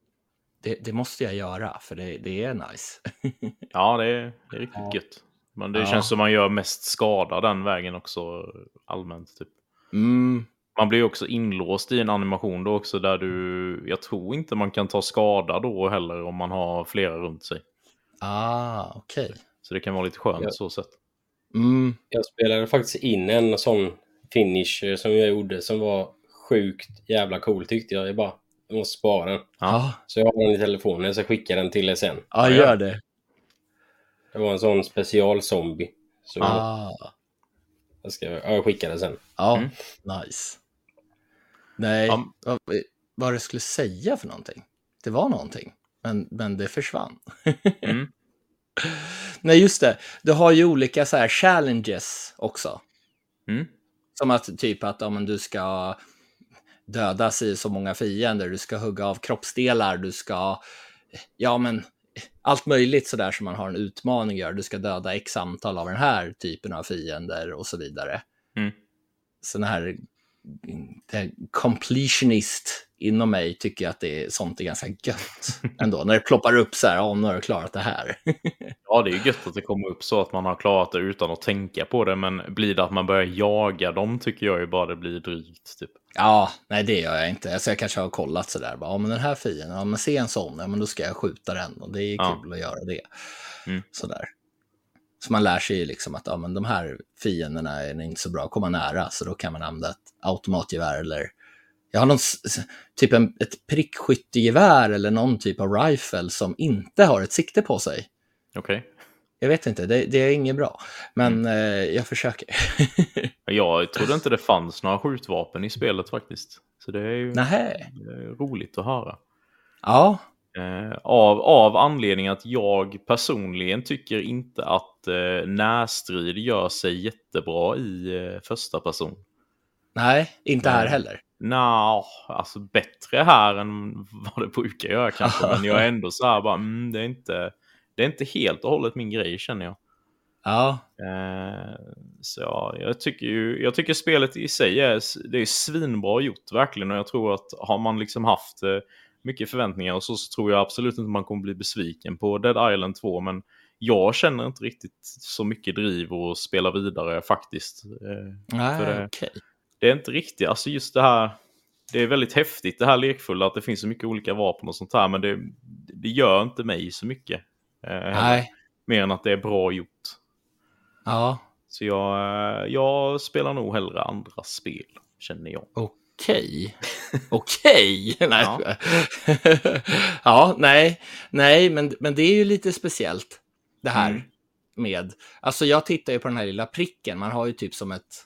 Speaker 2: det, det måste jag göra för det, det är nice. *laughs*
Speaker 1: Ja, det är, det är riktigt
Speaker 2: Ja.
Speaker 1: gött. Men det
Speaker 2: Ja.
Speaker 1: känns som man gör mest skada den vägen också allmänt. Typ.
Speaker 2: Mm,
Speaker 1: Man blir ju också inlåst i en animation då också där du, jag tror inte man kan ta skada då heller om man har flera runt sig.
Speaker 2: ah, okej.
Speaker 1: Så det kan vara lite skönt
Speaker 3: Ja.
Speaker 1: så sett.
Speaker 2: Mm,
Speaker 3: Jag spelade faktiskt in en sån finish eh, som jag gjorde som var sjukt jävla cool tyckte jag. Jag bara, jag måste spara den.
Speaker 2: ja,
Speaker 3: Så jag har den i telefonen, jag ska skicka den till er sen.
Speaker 2: ja,
Speaker 1: Ja,
Speaker 2: gör det.
Speaker 3: Det var en sån specialzombie. Så
Speaker 2: Ah.
Speaker 3: jag ska ja, jag skickar det sen.
Speaker 2: Ja,
Speaker 1: Mm.
Speaker 2: nice. Nej,
Speaker 1: Ja.
Speaker 2: vad, vad det skulle säga för någonting. Det var någonting, men, men det försvann. *laughs*
Speaker 1: Mm.
Speaker 2: Nej, just det. Du har ju olika så här challenges också.
Speaker 1: Mm.
Speaker 2: Som att typ att ja, men du ska döda sig så många fiender, du ska hugga av kroppsdelar, du ska, ja men allt möjligt sådär som man har en utmaning gör. Du ska döda x antal av den här typen av fiender och så vidare.
Speaker 1: Mm.
Speaker 2: Sån här här completionist inom mig tycker att det är, sånt är ganska gött *laughs* ändå. När det ploppar upp så här, ja nu har du klarat det här. *laughs*
Speaker 1: Ja, det är ju gött att det kommer upp så att man har klarat det utan att tänka på det. Men blir det att man börjar jaga dem tycker jag ju bara det blir drygt. Typ.
Speaker 2: Ja, nej det gör jag inte. Alltså jag kanske har kollat sådär, bara, ja men den här fienden, ja men se en sån, ja men då ska jag skjuta den och det är
Speaker 1: Ja.
Speaker 2: kul att göra det.
Speaker 1: Mm.
Speaker 2: Sådär. Så man lär sig ju liksom att ja, men de här fienderna är inte så bra att komma nära, så då kan man använda ett automatgevär eller jag har någon, typ en, ett prickskyttegevär eller någon typ av rifle som inte har ett sikte på sig.
Speaker 1: Okej.
Speaker 2: Jag vet inte, det, det är inget bra, men
Speaker 1: Mm.
Speaker 2: eh, jag försöker. *laughs*
Speaker 1: Jag trodde inte det fanns några skjutvapen i spelet faktiskt. Så det är ju är roligt att höra.
Speaker 2: Ja,
Speaker 1: Eh, av, av anledning att jag personligen tycker inte att eh, närstrid gör sig jättebra i eh, första person.
Speaker 2: nej, inte här
Speaker 1: Nej.
Speaker 2: heller.
Speaker 1: Nå, alltså bättre här än vad det brukar göra kanske. *laughs* Men jag är ändå så här bara, mm, det, är inte, det är inte helt och hållet min grej känner jag.
Speaker 2: Ja,
Speaker 1: Eh, så ja, jag tycker ju, jag tycker spelet i sig är, det är svinbra gjort verkligen. Och jag tror att har man liksom haft eh, mycket förväntningar och så, så tror jag absolut inte man kommer bli besviken på Dead Island 2. Men jag känner inte riktigt så mycket driv att spela vidare faktiskt. Eh,
Speaker 2: nej,
Speaker 1: det-
Speaker 2: okej.
Speaker 1: det är inte riktigt, alltså just det här, det är väldigt häftigt det här lekfulla att det finns så mycket olika vapen och sånt här, men det, det gör inte mig så mycket. Eh,
Speaker 2: Nej,
Speaker 1: Mer än att det är bra gjort.
Speaker 2: ja,
Speaker 1: Så jag, eh, jag spelar nog hellre andra spel, känner jag.
Speaker 2: okej. Okej! *laughs* Nej.
Speaker 1: Ja. *laughs*
Speaker 2: ja, nej, nej, men, men det är ju lite speciellt det här
Speaker 1: Mm.
Speaker 2: med, alltså jag tittar ju på den här lilla pricken, man har ju typ som ett,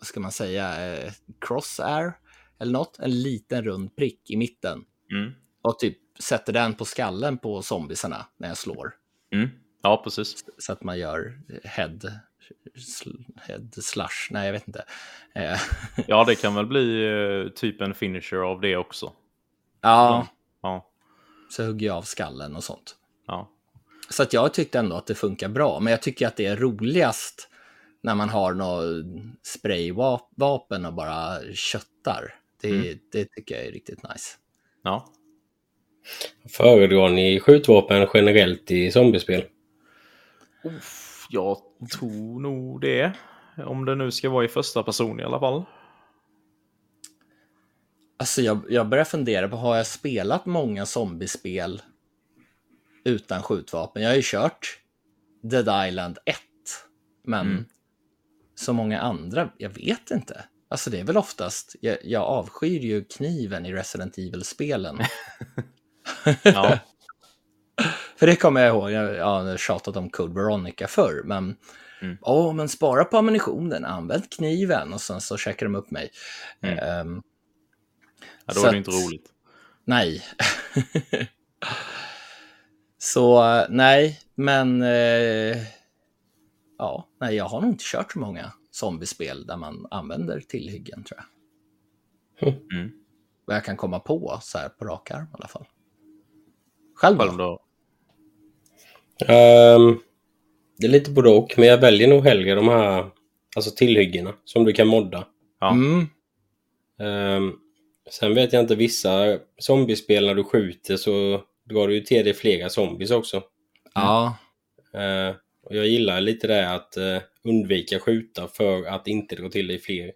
Speaker 2: vad ska man säga, eh, crossair eller något, en liten rund prick i mitten
Speaker 1: Mm.
Speaker 2: och typ sätter den på skallen på zombisarna när jag slår.
Speaker 1: Mm. Ja, precis.
Speaker 2: Så att man gör head, head slash, nej jag vet inte. Eh, *laughs*
Speaker 1: Ja, det kan väl bli eh, typ en finisher av det också.
Speaker 2: ja,
Speaker 1: Ja,
Speaker 2: så hugger jag av skallen och sånt.
Speaker 1: ja.
Speaker 2: Så att jag tyckte ändå att det funkar bra, men jag tycker att det är roligast när man har något sprayvapen och bara köttar. Det,
Speaker 1: Mm.
Speaker 2: det tycker jag är riktigt nice.
Speaker 1: ja.
Speaker 3: Föredrar ni skjutvapen generellt i zombiespel?
Speaker 1: Uff, jag tror nog det. Om det nu ska vara i första person i alla fall.
Speaker 2: Alltså jag, jag börjar fundera på, har jag spelat många zombiespel utan skjutvapen? Jag har ju kört Dead Island 1, men
Speaker 1: Mm.
Speaker 2: så många andra, jag vet inte. Alltså det är väl oftast, jag, jag avskyr ju kniven i Resident Evil-spelen. *laughs*
Speaker 1: Ja, *laughs*
Speaker 2: För det kommer jag ihåg, jag, jag har tjatat om Code Veronica förr, men
Speaker 1: Mm.
Speaker 2: Åh, men spara på ammunitionen, använd kniven och sen så checkar de upp mig.
Speaker 1: Mm.
Speaker 2: Ehm,
Speaker 1: ja då är det inte roligt.
Speaker 2: nej. *laughs* så nej, men eh, ja, nej, jag har nog inte kört så många zombiespel där man använder tillhyggen tror jag.
Speaker 1: Mm.
Speaker 2: Vad jag kan komma på så här på rak arm i alla fall. Själv
Speaker 1: Själv
Speaker 2: då?
Speaker 1: då?
Speaker 3: Ehm, det är lite både och, men jag väljer nog hellre de här alltså tillhyggena som du kan modda.
Speaker 1: Ja.
Speaker 2: Mm,
Speaker 3: Ehm, sen vet jag inte, vissa zombiespel när du skjuter så drar du ju till dig flera zombies också.
Speaker 2: ja,
Speaker 3: Ehm, och jag gillar lite det att eh, undvika skjuta för att inte dra till dig fler.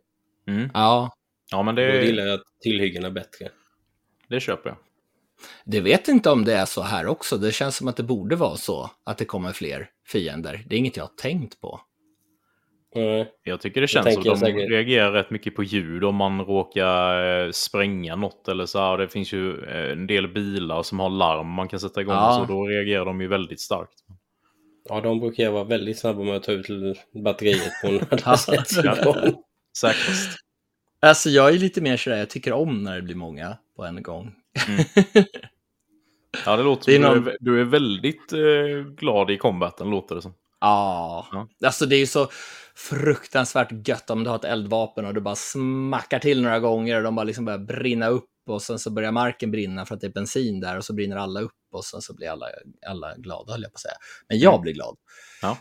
Speaker 1: Mm.
Speaker 2: ja.
Speaker 1: Ja, men
Speaker 3: Då
Speaker 1: det,
Speaker 3: gillar jag tillhyggena bättre.
Speaker 1: det köper jag.
Speaker 2: Det vet inte om det är så här också. Det känns som att det borde vara så att det kommer fler fiender. Det är inget jag har tänkt på.
Speaker 3: Nej.
Speaker 1: Jag tycker det känns som att de
Speaker 3: säkert-
Speaker 1: reagerar rätt mycket på ljud om man råkar eh, spränga något eller så här. Det finns ju eh, en del bilar som har larm man kan sätta igång
Speaker 2: Ja.
Speaker 1: så då reagerar de ju väldigt starkt.
Speaker 3: Ja, de brukar jag vara väldigt snabba med att ta ut batteriet på när *laughs*
Speaker 2: Ja.
Speaker 3: det sätts igång.
Speaker 2: Alltså jag är lite mer sådär, jag tycker om när det blir många på en gång. *laughs*
Speaker 1: Ja, det låter
Speaker 2: Det är någon-
Speaker 1: du, är, du är väldigt eh, glad i combaten, låter det som.
Speaker 2: Ja,
Speaker 1: Ja.
Speaker 2: alltså det är ju så fruktansvärt gött om du har ett eldvapen och du bara smackar till några gånger och de bara liksom börjar brinna upp och sen så börjar marken brinna för att det är bensin där och så brinner alla upp och sen så blir alla, alla glada höll jag på att säga. Men jag blir glad.
Speaker 1: Ja.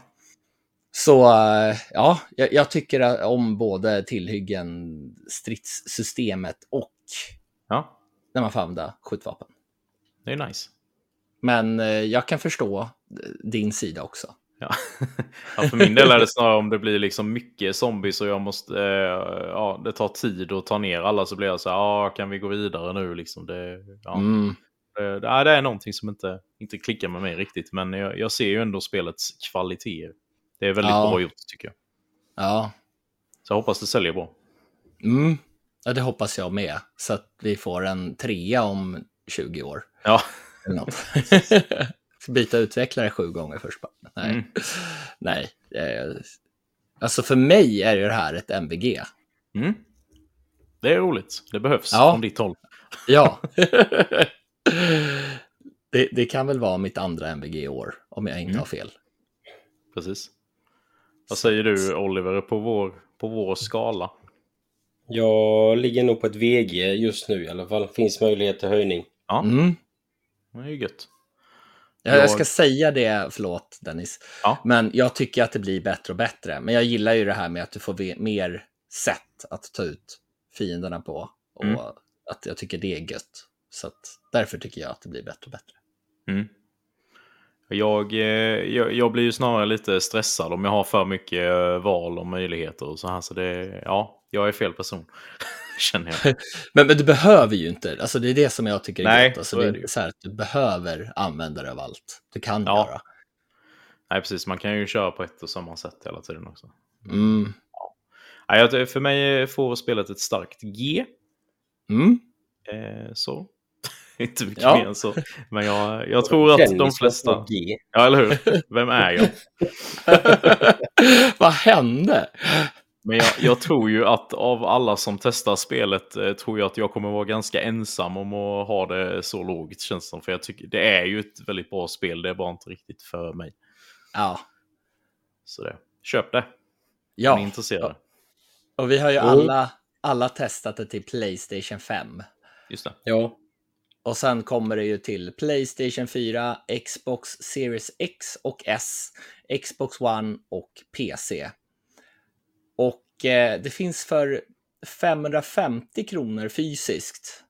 Speaker 2: Så eh, ja, jag, jag tycker om både tillhyggen, stridssystemet och
Speaker 1: Ja,
Speaker 2: när man får använda skjutvapen.
Speaker 1: det är nice.
Speaker 2: Men eh, jag kan förstå eh, din sida också.
Speaker 1: Ja. *laughs* ja, för min del är det snarare om det blir liksom mycket zombies och jag måste, eh, ja, det tar tid att ta ner alla så blir jag så här, ja, kan vi gå vidare nu liksom? Det, ja,
Speaker 2: Mm.
Speaker 1: det, det är någonting som inte, inte klickar med mig riktigt, men jag, jag ser ju ändå spelets kvaliteter. Det är väldigt
Speaker 2: Ja.
Speaker 1: bra gjort tycker jag.
Speaker 2: Ja.
Speaker 1: Så jag hoppas det säljer bra.
Speaker 2: Mm. Ja, det hoppas jag med. Så att vi får en trea om 20 år.
Speaker 1: Ja,
Speaker 2: Eller något. *laughs* Byta utvecklare sju gånger först. bara. Nej.
Speaker 1: Mm.
Speaker 2: Nej. Alltså för mig är ju det här ett MVG.
Speaker 1: mm. det är roligt. Det behövs
Speaker 2: Ja.
Speaker 1: från ditt håll.
Speaker 2: Ja. *laughs* Det, det kan väl vara mitt andra MVG i år, om jag inte
Speaker 1: Mm.
Speaker 2: har fel.
Speaker 1: Precis. Vad säger du Oliver på vår, på vår skala?
Speaker 3: Jag ligger nog på ett VG just nu i alla fall. Finns möjlighet till höjning.
Speaker 1: Ja,
Speaker 2: Mm.
Speaker 1: det är ju gött.
Speaker 2: Jag, jag ska säga det, förlåt Dennis,
Speaker 1: Ja.
Speaker 2: men jag tycker att det blir bättre och bättre. Men jag gillar ju det här med att du får mer sätt att ta ut fienderna på. Och
Speaker 1: Mm.
Speaker 2: att jag tycker det är gött. Så att därför tycker jag att det blir bättre och bättre.
Speaker 1: Mm. Jag, eh, jag, jag blir ju snarare lite stressad om jag har för mycket eh, val och möjligheter och så här. Så det, ja, jag är fel person. *laughs* Känner jag. *laughs*
Speaker 2: Men, men du behöver ju inte, alltså det är det som jag tycker är
Speaker 1: Nej,
Speaker 2: gött. Alltså
Speaker 1: så
Speaker 2: det
Speaker 1: är det
Speaker 2: så här att du behöver använda det av allt. Du kan
Speaker 1: Ja.
Speaker 2: göra.
Speaker 1: Nej, precis. Man kan ju köra på ett och samma sätt hela tiden också.
Speaker 2: Mm.
Speaker 1: Jag- för mig får spelet ett starkt G.
Speaker 2: Mm.
Speaker 1: Eh, så. *laughs* Inte mycket
Speaker 2: Ja.
Speaker 1: mer än så. Men jag, jag tror att de flesta... Ja, eller hur? Vem är jag? *laughs*
Speaker 2: Vad hände?
Speaker 1: Men jag, jag tror ju att av alla som testar spelet eh, tror jag att jag kommer vara ganska ensam om att ha det så lågt känns det som. För jag tycker det är ju ett väldigt bra spel, det är bara inte riktigt för mig.
Speaker 2: Ja.
Speaker 1: Så det, köp det om ni är
Speaker 2: ja.
Speaker 1: intresserade.
Speaker 2: Och vi har ju alla, alla testat det till Playstation 5.
Speaker 1: Just det.
Speaker 3: Ja,
Speaker 2: Och sen kommer det ju till Playstation 4, Xbox Series X och S, Xbox One och PC. Och eh, det finns för 550 kronor fysiskt.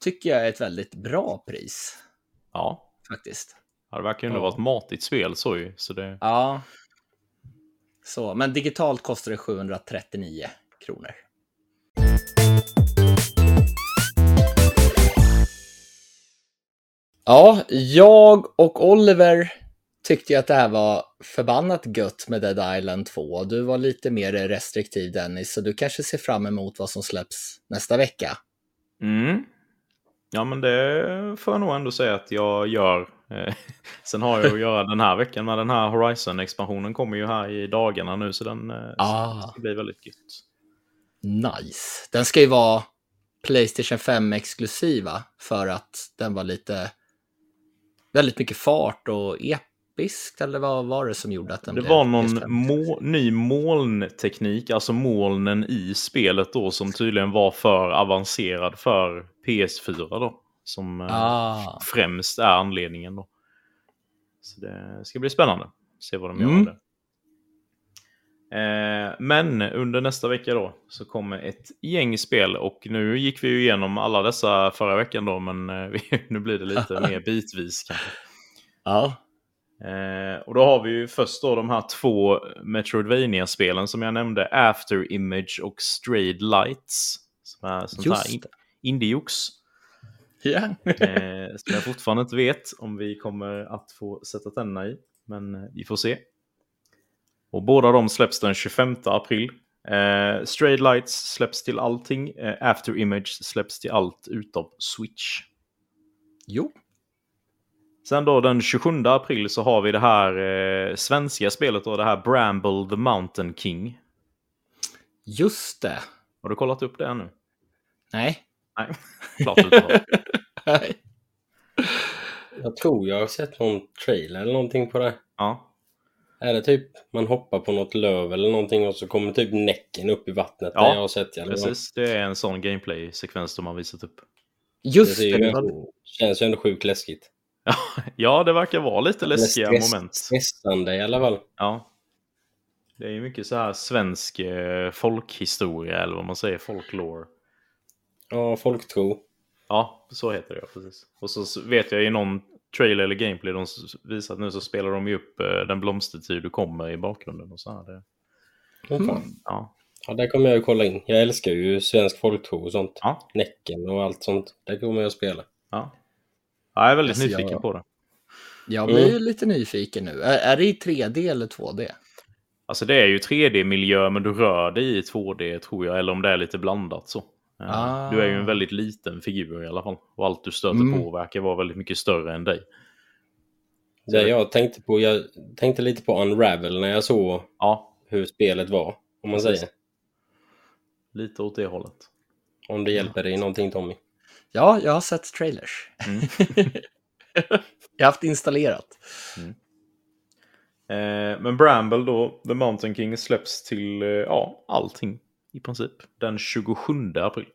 Speaker 2: Tycker jag är ett väldigt bra pris
Speaker 1: Ja,
Speaker 2: faktiskt.
Speaker 1: ja det verkar ju ändå
Speaker 2: Ja.
Speaker 1: vara ett matigt spel så ju. Så det,
Speaker 2: Ja. Så, men digitalt kostar det 739 kronor. Ja, jag och Oliver tyckte ju att det här var förbannat gött med Dead Island 2. Du var lite mer restriktiv Dennis, så du kanske ser fram emot vad som släpps nästa vecka.
Speaker 1: mm. Ja, men det får jag nog ändå säga att jag gör. Eh, *laughs* Sen har jag att göra den här veckan med den här Horizon-expansionen kommer ju här i dagarna nu så den eh,
Speaker 2: Ah.
Speaker 1: ska bli väldigt gött.
Speaker 2: Nice. Den ska ju vara Playstation 5 exklusiva för att den var lite väldigt mycket fart och episkt eller vad var det som gjorde att den
Speaker 1: Det
Speaker 2: blev
Speaker 1: var någon
Speaker 2: PS5?
Speaker 1: må ny molnteknik, alltså molnen i spelet då som tydligen var för avancerad för PS4 då. Som eh,
Speaker 2: Ah.
Speaker 1: främst är anledningen då. Så det ska bli spännande. Se vad de gör
Speaker 2: Mm.
Speaker 1: av det. Eh, men under nästa vecka då så kommer ett gäng spel och nu gick vi ju igenom alla dessa förra veckan då men eh, *laughs* nu blir det lite mer *laughs* bitvis kanske.
Speaker 2: Ja.
Speaker 1: Eh, och då har vi ju först då de här två Metroidvania-spelen som jag nämnde, After Image och Strayed Lights. Som är sånt
Speaker 2: Just
Speaker 1: här indie-jox.
Speaker 2: Ja.
Speaker 1: Som jag fortfarande inte vet om vi kommer att få sätta tänderna i. Men vi får se. Och båda de släpps den 25 april. Eh, Strayed Lights släpps till allting. Eh, After Image släpps till allt utom Switch.
Speaker 2: Jo.
Speaker 1: Sen då den 27 april så har vi det här eh, svenska spelet då, det här Bramble the Mountain King.
Speaker 2: Just det.
Speaker 1: Har du kollat upp det ännu?
Speaker 2: Nej.
Speaker 1: Nej, *laughs* klart du inte har. *laughs*
Speaker 2: Nej.
Speaker 3: jag tror jag har sett någon trailer eller någonting på det.
Speaker 1: Ja,
Speaker 3: Är det typ man hoppar på något löv eller någonting och så kommer typ näcken upp i vattnet?
Speaker 1: Ja,
Speaker 3: det jag har sett fall.
Speaker 1: precis. Det är en sån gameplay-sekvens de har visat upp.
Speaker 2: Just
Speaker 3: ju
Speaker 2: det. det var...
Speaker 3: känns ju ändå sjukt läskigt. *laughs*
Speaker 1: Ja, det verkar vara lite läskiga
Speaker 3: stress-
Speaker 1: moment.
Speaker 3: Stressande i alla fall.
Speaker 1: Ja. Det är ju mycket så här svensk eh, folkhistoria eller vad man säger, folklore.
Speaker 3: Ja, folktro.
Speaker 1: Ja, så heter det ja, precis. Och så vet jag i någon trailer eller gameplay de visat nu så spelar de ju upp eh, den blomstertid du kommer i bakgrunden och så här. Det,
Speaker 3: fan.
Speaker 1: ja.
Speaker 3: Ja, där kommer jag ju kolla in. Jag älskar ju svensk folktro och sånt.
Speaker 1: Ja.
Speaker 3: Näcken och allt sånt. Där kommer jag att spela.
Speaker 1: Ja. ja, jag är väldigt
Speaker 2: Alltså,
Speaker 1: nyfiken
Speaker 2: jag-
Speaker 1: på det.
Speaker 2: Jag blir
Speaker 3: Mm.
Speaker 2: ju lite nyfiken nu. Är, är det i 3D eller 2D?
Speaker 1: Alltså det är ju 3D-miljö men du rör dig i 2D tror jag, eller om det är lite blandat så.
Speaker 2: Ah.
Speaker 1: Du är ju en väldigt liten figur i alla fall. Och allt du stöter
Speaker 2: Mm.
Speaker 1: på verkar vara väldigt mycket större än dig.
Speaker 3: Det jag tänkte på, jag tänkte lite på Unravel när jag såg
Speaker 1: Ja,
Speaker 3: hur spelet var. Om man säger.
Speaker 1: lite åt det hållet.
Speaker 3: Om det hjälper dig någonting Tommy.
Speaker 2: Ja, jag har sett trailers.
Speaker 1: Mm. *laughs*
Speaker 2: jag har haft installerat.
Speaker 1: Eh, men Bramble då, The Mountain King, släpps till eh, ja, allting i princip den 27 april.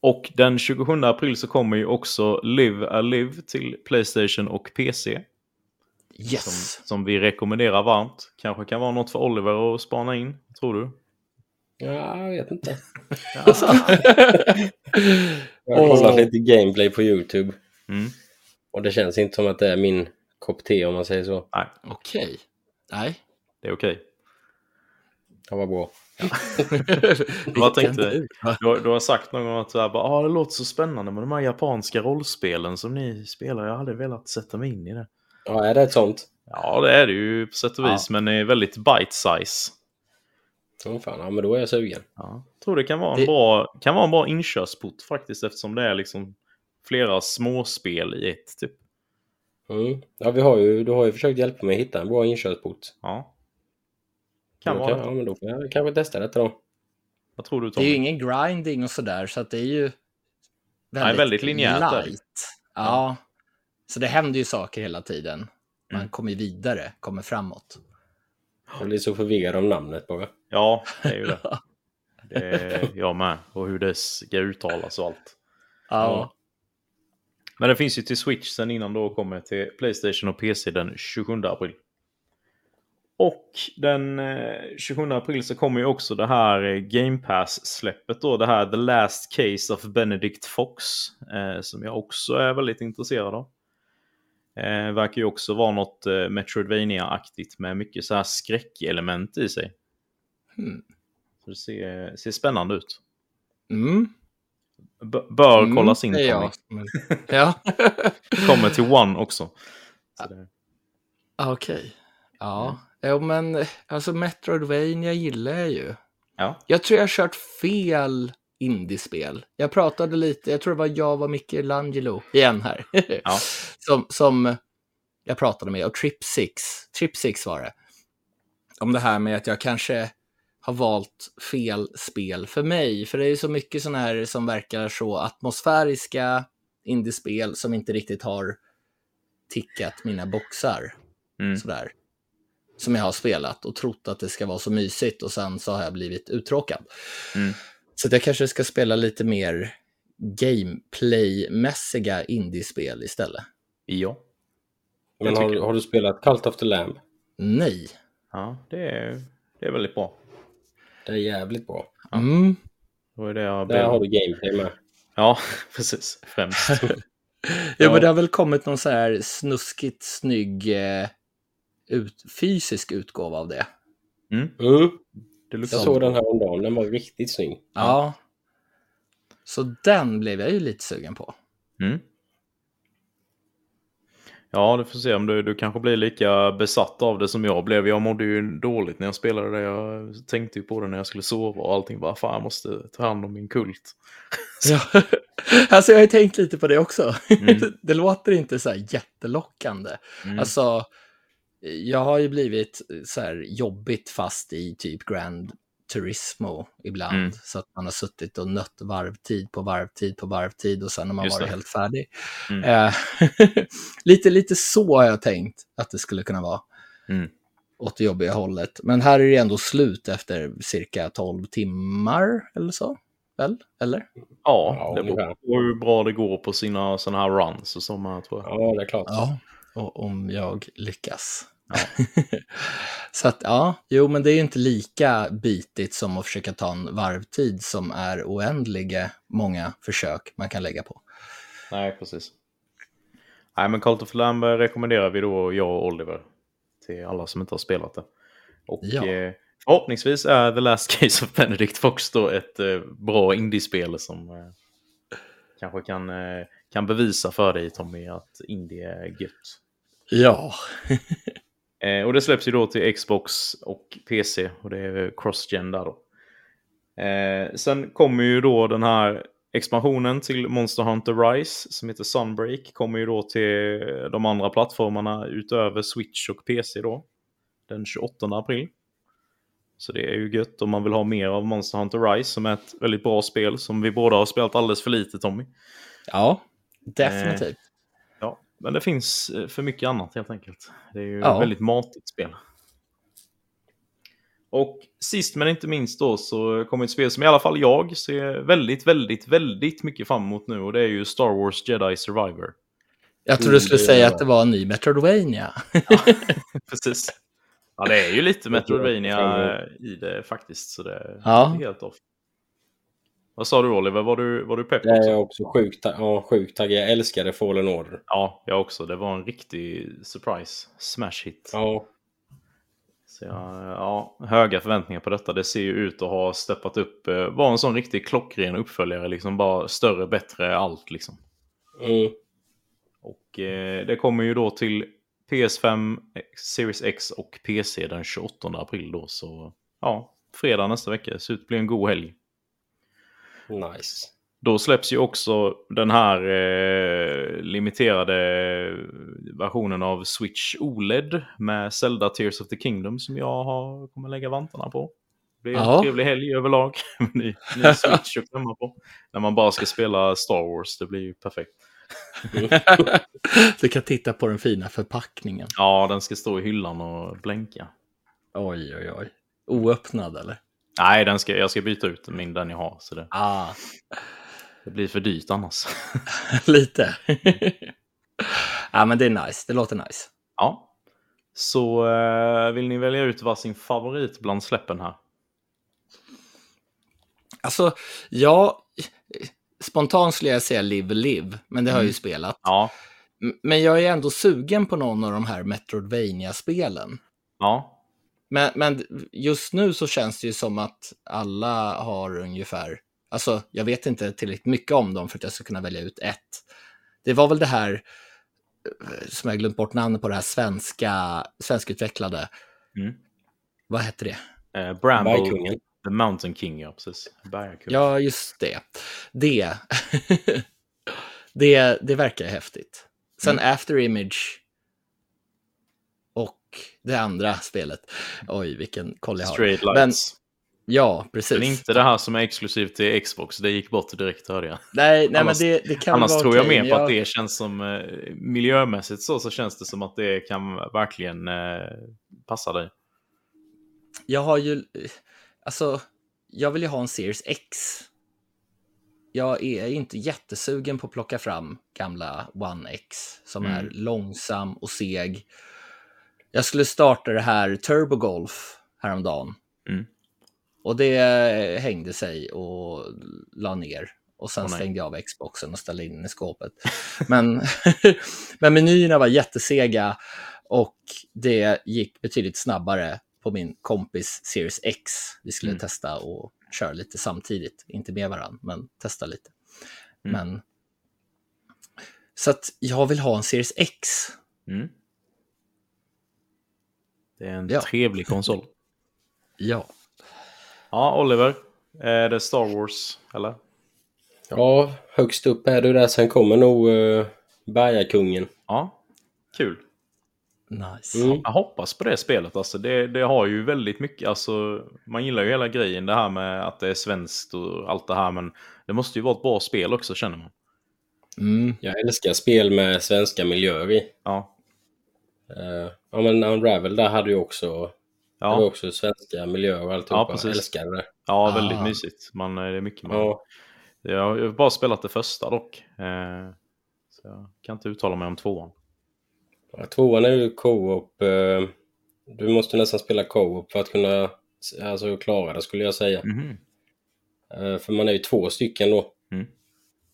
Speaker 1: Och den 27 april så kommer ju också Live a Live till Playstation och PC.
Speaker 2: Yes.
Speaker 1: Som, som vi rekommenderar varmt. Kanske kan vara något för Oliver att spana in, tror du?
Speaker 3: Ja, jag vet inte.
Speaker 2: Alltså. *laughs*
Speaker 3: Jag har kollat lite gameplay på YouTube.
Speaker 1: Mm.
Speaker 3: Och det känns inte som att det är min kopp te om man säger så.
Speaker 1: Nej,
Speaker 2: Okej. Nej.
Speaker 1: det är okej.
Speaker 3: Det var bra. *laughs*
Speaker 1: Vad tänkte
Speaker 2: Vilken tur.
Speaker 1: Du, har- du har sagt någon gång att här, bara, ah, det låter så spännande med de här japanska rollspelen som ni spelar. Jag hade velat sätta mig in i det.
Speaker 3: Ja, är det ett sånt?
Speaker 1: Ja, det är det ju på sätt och
Speaker 2: Ja.
Speaker 1: vis, men det är väldigt bite size.
Speaker 3: Åh fan, ja men då är jag sugen.
Speaker 1: Ja. Jag tror det kan vara en,
Speaker 2: Det-
Speaker 1: bra, kan vara en bra inkörsport faktiskt eftersom det är liksom flera småspel i ett typ.
Speaker 3: Mm. Ja, vi har ju, du har ju försökt hjälpa mig att hitta en bra inkörsport.
Speaker 1: Ja. Kan
Speaker 3: Då
Speaker 1: vara
Speaker 3: Ja,
Speaker 1: det.
Speaker 3: men då får jag kanske testa detta då.
Speaker 1: Vad tror du
Speaker 2: Det är ju
Speaker 1: Tommy?
Speaker 2: ingen grinding och sådär, så att det är ju väldigt,
Speaker 1: Nej, väldigt linjärt
Speaker 2: light. Ja. Så det händer ju saker hela tiden. Man
Speaker 1: Mm.
Speaker 2: kommer vidare, kommer framåt.
Speaker 3: Jag blir så förvirrad om namnet bara.
Speaker 1: Ja, det är ju det. det är *laughs* jag med. Och hur det ska uttalas och allt.
Speaker 2: Ja.
Speaker 1: Men det finns ju till Switch sen innan då kommer till Playstation och PC den 27 april. Och den eh, 27 april så kommer ju också det här eh, Game Pass-släppet då. Det här The Last Case of Benedict Fox. Eh, som jag också är väldigt intresserad av. Eh, verkar ju också vara något eh, Metroidvania-aktigt med mycket så här skräckelement i sig.
Speaker 2: Hmm.
Speaker 1: Så det ser, ser spännande ut.
Speaker 2: Mm.
Speaker 1: B- bör
Speaker 2: Mm,
Speaker 1: kollas in
Speaker 2: jag. Men- *laughs* Ja.
Speaker 1: Kommer till One också. Så det,
Speaker 2: Ah, Okej. Ja. Men alltså Metroidvania gillar jag ju.
Speaker 1: ja.
Speaker 2: Jag tror jag har kört fel indiespel. Jag pratade lite, jag tror det var jag var Michelangelo igen här. *laughs*
Speaker 1: Ja.
Speaker 2: som, som jag pratade med, och Trip 6, Trip 6 var det. Om det här med att jag kanske har valt fel spel för mig. För det är ju så mycket sådana här som verkar så atmosfäriska indiespel som inte riktigt har tickat mina boxar.
Speaker 1: Mm.
Speaker 2: Sådär. Som jag har spelat och trott att det ska vara så mysigt och sen så har jag blivit uttråkad.
Speaker 1: Mm.
Speaker 2: Så att jag kanske ska spela lite mer gameplay-mässiga indiespel istället.
Speaker 1: Ja.
Speaker 3: Men har, har du spelat Cult of the Lamb?
Speaker 2: Nej.
Speaker 1: Ja, det är, det är väldigt bra.
Speaker 3: Det är jävligt bra.
Speaker 1: Ja.
Speaker 2: Mm.
Speaker 1: Det det jag
Speaker 3: Där har du gameplay med.
Speaker 1: Ja, *laughs* precis. Främst. *laughs*
Speaker 2: Ja, men det har väl kommit någon så här snuskigt snygg eh, ut, fysisk utgåva av det.
Speaker 1: Mm.
Speaker 3: Mm.
Speaker 1: Det
Speaker 3: Jag såg den här om dagen, den var riktigt snygg.
Speaker 2: Ja. Så den blev jag ju lite sugen på.
Speaker 1: Mm. Ja, du får se om du, du kanske blir lika besatt av det som jag blev. Jag mådde ju dåligt när jag spelade det. Jag tänkte ju på det när jag skulle sova och allting. Bara, fan, jag måste ta hand om min kult. *laughs*
Speaker 2: Ja. alltså jag har ju tänkt lite på det också.
Speaker 1: Mm. *laughs*
Speaker 2: det låter inte så här jättelockande.
Speaker 1: Mm.
Speaker 2: Alltså, jag har ju blivit så här jobbigt fast i typ Grand Turismo ibland.
Speaker 1: Mm.
Speaker 2: Så att man har suttit och nött varvtid på varvtid på varvtid och sen har man
Speaker 1: Just
Speaker 2: varit
Speaker 1: det.
Speaker 2: helt färdig.
Speaker 1: Mm.
Speaker 2: Eh, *laughs* lite, lite så har jag tänkt att det skulle kunna vara.
Speaker 1: Mm.
Speaker 2: Åt det jobbiga hållet. Men här är det ändå slut efter cirka 12 timmar eller så. Väl? Eller?
Speaker 1: Ja, det beror på hur bra det går på sina sådana här runs och sådana tror jag.
Speaker 3: Ja, det är klart.
Speaker 2: Ja, och om jag lyckas. *laughs* så att ja, jo men det är ju inte lika bitigt som att försöka ta en varvtid som är oändliga många försök man kan lägga på.
Speaker 1: Nej, precis. Nej, men the Lamb rekommenderar vi då, jag och Oliver, till alla som inte har spelat det. Och
Speaker 2: Ja.
Speaker 1: eh, förhoppningsvis är The Last Case of Benedict Fox då ett eh, bra indiespel som eh, kanske kan, eh, kan bevisa för dig Tommy att indie är gött.
Speaker 2: Ja. *laughs*
Speaker 1: Eh, och det släpps ju då till Xbox och PC och det är cross-gen där då. Eh, sen kommer ju då den här expansionen till Monster Hunter Rise som heter Sunbreak kommer ju då till de andra plattformarna utöver Switch och PC då. Den 28 april. Så det är ju gött om man vill ha mer av Monster Hunter Rise som är ett väldigt bra spel som vi båda har spelat alldeles för lite Tommy.
Speaker 2: Ja, definitivt.
Speaker 1: Ja, men det finns eh, för mycket annat helt enkelt. Det är ju
Speaker 2: Ja.
Speaker 1: ett väldigt matigt spel. Och sist men inte minst då så kommer ett spel som i alla fall jag ser väldigt, väldigt, väldigt mycket fram emot nu och det är ju Star Wars Jedi Survivor.
Speaker 2: Jag trodde du skulle säga att det var en ny Metroidvania. *laughs* *laughs*
Speaker 1: Precis. Ja, det är ju lite Metroidvania i det faktiskt. Så det är
Speaker 2: Ja.
Speaker 1: helt off. Vad sa du Oliver? Var du, var du pepp
Speaker 3: Det är
Speaker 1: också?
Speaker 3: jag sjukt, ja, sjukt taggad. Jag älskade Fallen Order.
Speaker 1: Ja, jag också. Det var en riktig surprise. Smash hit.
Speaker 3: Ja,
Speaker 1: Så jag, ja, höga förväntningar på detta. Det ser ju ut att ha steppat upp. eh, Var en sån riktig klockren uppföljare. Liksom bara större, bättre, allt liksom.
Speaker 3: mm.
Speaker 1: Och eh, det kommer ju då till PS5, Series X och PC den 28 april då. Så ja, fredag nästa vecka. Det ser ut att bli en god helg.
Speaker 3: Nice.
Speaker 1: Då släpps ju också den här eh, limiterade versionen av Switch OLED med Zelda Tears of the Kingdom som jag har, kommer lägga vantarna på. Det blir en
Speaker 2: Ja.
Speaker 1: trevlig helg överlag. *laughs* ny, ny *laughs* Switch att klämma på. När man bara ska spela Star Wars, det blir ju perfekt.
Speaker 2: Du kan titta på den fina förpackningen.
Speaker 1: Ja, den ska stå i hyllan och blänka.
Speaker 2: Oj, oj, oj. Oöppnad eller?
Speaker 1: Nej, den ska, jag ska byta ut min, den jag har. Så det,
Speaker 2: Ah,
Speaker 1: det blir för dyrt annars. *laughs*
Speaker 2: lite. *laughs* ja, men det är nice. Det låter nice.
Speaker 1: ja. Så eh, vill ni välja ut varsin favorit bland släppen här?
Speaker 2: Alltså, ja, spontant skulle jag säga Live Live, men det har jag ju spelat.
Speaker 1: Ja,
Speaker 2: Men jag är ändå sugen på någon av de här Metroidvania-spelen.
Speaker 1: ja,
Speaker 2: Men, men just nu så känns det ju som att alla har ungefär, alltså jag vet inte tillräckligt mycket om dem för att jag ska kunna välja ut ett. Det var väl det här, eh, som jag glömt bort namnet på, det här svenska, svenskutvecklade,
Speaker 1: Mm.
Speaker 2: vad hette det?
Speaker 1: Eh, Bramble. The Mountain King, ja precis. Bergkung.
Speaker 2: Ja, just det. Det, *laughs* det, det verkar häftigt. Sen After Image det andra spelet. Oj, vilken koll jag har.
Speaker 1: Straight
Speaker 2: Men-
Speaker 1: Lights.
Speaker 2: Ja, precis.
Speaker 1: Men inte det här som är exklusivt till Xbox, det gick bort direkt hörde jag.
Speaker 2: Nej, nej
Speaker 1: Annars-
Speaker 2: men det, det kan
Speaker 1: Annars
Speaker 2: vara
Speaker 1: tror jag mer
Speaker 2: men
Speaker 1: på
Speaker 2: jag,
Speaker 1: att det känns som eh, miljömässigt så, så känns det som att det kan verkligen eh, passa dig.
Speaker 2: Jag har ju, alltså, jag vill ju ha en Series X. Jag är inte jättesugen på att plocka fram gamla One X som
Speaker 1: Mm.
Speaker 2: är långsam och seg. Jag skulle starta det här Turbo Golf häromdagen.
Speaker 1: Mm.
Speaker 2: Och det hängde sig och la ner. Och sen
Speaker 1: nej.
Speaker 2: stängde jag av Xboxen och ställde in den i skåpet. Men, *laughs* men menyerna var jättesega och det gick betydligt snabbare på min kompis Series X. Vi skulle
Speaker 1: Mm.
Speaker 2: testa och köra lite samtidigt. Inte med varandra, men testa lite.
Speaker 1: Mm.
Speaker 2: Men... Så att jag vill ha en Series X.
Speaker 1: Mm. Det är en
Speaker 2: Ja.
Speaker 1: trevlig konsol.
Speaker 2: Ja.
Speaker 1: Ja, Oliver. Är det Star Wars, eller?
Speaker 3: Ja, högst upp är du där. Sen kommer nog uh, Bergakungen.
Speaker 1: Ja, kul.
Speaker 2: Nice.
Speaker 3: Mm.
Speaker 1: Jag hoppas på det spelet. Alltså, det, det har ju väldigt mycket, alltså, man gillar ju hela grejen, det här med att det är svenskt och allt det här, men det måste ju vara ett bra spel också känner man.
Speaker 2: Mm.
Speaker 3: Jag älskar spel med svenska miljöer i.
Speaker 1: Ja,
Speaker 3: Eh, ja, men Unravel där hade ju också, det var
Speaker 1: ja,
Speaker 3: också svenska miljöer och alltihopa.
Speaker 1: Ja,
Speaker 3: jag älskar det.
Speaker 1: ja väldigt
Speaker 2: Ah.
Speaker 1: mysigt. Man, det är mycket man...
Speaker 3: Ja,
Speaker 1: Jag har bara spelat det första dock. Eh, så jag kan inte uttala mig om tvåan.
Speaker 3: Ja, Tvåan är ju co-op. eh, Du måste nästan spela co-op för att kunna alltså, klara det skulle jag säga.
Speaker 1: Mhm.
Speaker 3: Eh, För man är ju två stycken då.
Speaker 1: Mm.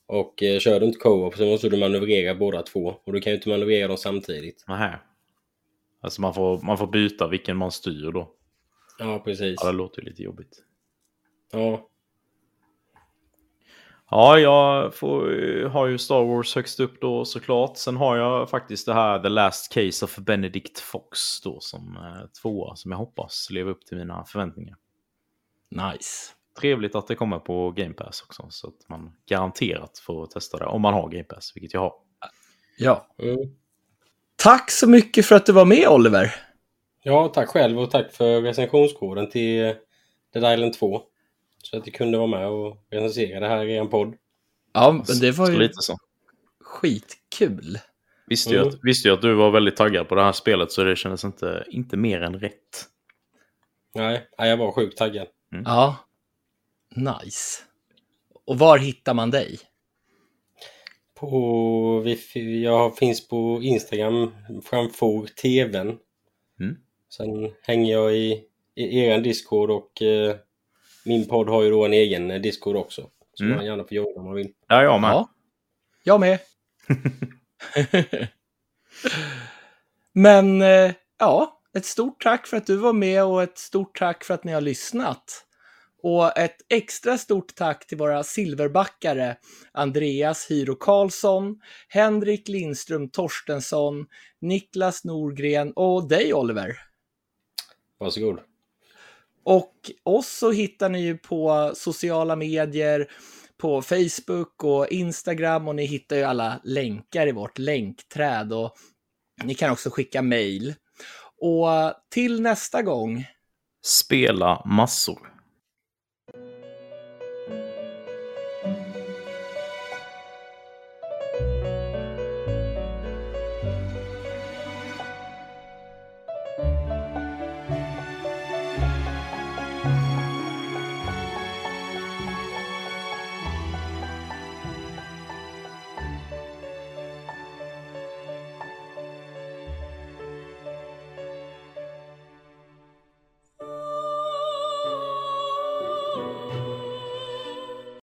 Speaker 3: Och eh, kör du inte co-op så måste du manövrera båda två. Och du kan ju inte manövrera dem samtidigt.
Speaker 1: Nähä. Alltså man får, man får byta vilken man styr då.
Speaker 3: Ja, precis.
Speaker 1: Ja, det låter ju lite jobbigt.
Speaker 3: Ja,
Speaker 1: Ja, jag får, eh, har ju Star Wars högst upp då såklart. Sen har jag faktiskt det här The Last Case of Benedict Fox då som eh, tvåa som jag hoppas lever upp till mina förväntningar.
Speaker 2: Nice.
Speaker 1: Trevligt att det kommer på Game Pass också så att man garanterat får testa det om man har Game Pass, vilket jag har.
Speaker 2: Ja.
Speaker 3: mm.
Speaker 2: Tack så mycket för att du var med Oliver.
Speaker 3: Ja, tack själv och tack för recensionskoden till Dead Island 2. Så att du kunde vara med och recensera det här i en podd.
Speaker 2: Ja, men det var
Speaker 1: Så
Speaker 2: ju
Speaker 1: lite så.
Speaker 2: skitkul.
Speaker 1: Visste ju,
Speaker 3: Mm.
Speaker 1: att, visste ju att du var väldigt taggad på det här spelet så det kändes inte, inte mer än rätt.
Speaker 3: Nej, nej, jag var sjukt taggad.
Speaker 2: Ja. Nice. Och var hittar man dig?
Speaker 3: På, vi- jag finns på Instagram framför TVn.
Speaker 1: Mm.
Speaker 3: Sen hänger jag i, i er Discord och eh, min podd har ju då en egen eh, Discord också. Som
Speaker 1: Mm.
Speaker 3: man gärna får joina om man vill.
Speaker 1: Ja, jag med.
Speaker 2: Ja, jag med. *laughs* Men eh, ja, ett stort tack för att du var med och ett stort tack för att ni har lyssnat. Och ett extra stort tack till våra silverbackare Andreas Hyro Karlsson, Henrik Lindström Torstensson, Niklas Norgren och dig Oliver.
Speaker 3: Varsågod.
Speaker 2: Och oss så hittar ni ju på sociala medier, på Facebook och Instagram och ni hittar ju alla länkar i vårt länkträd och ni kan också skicka mejl. Och till nästa gång,
Speaker 1: Spela massor.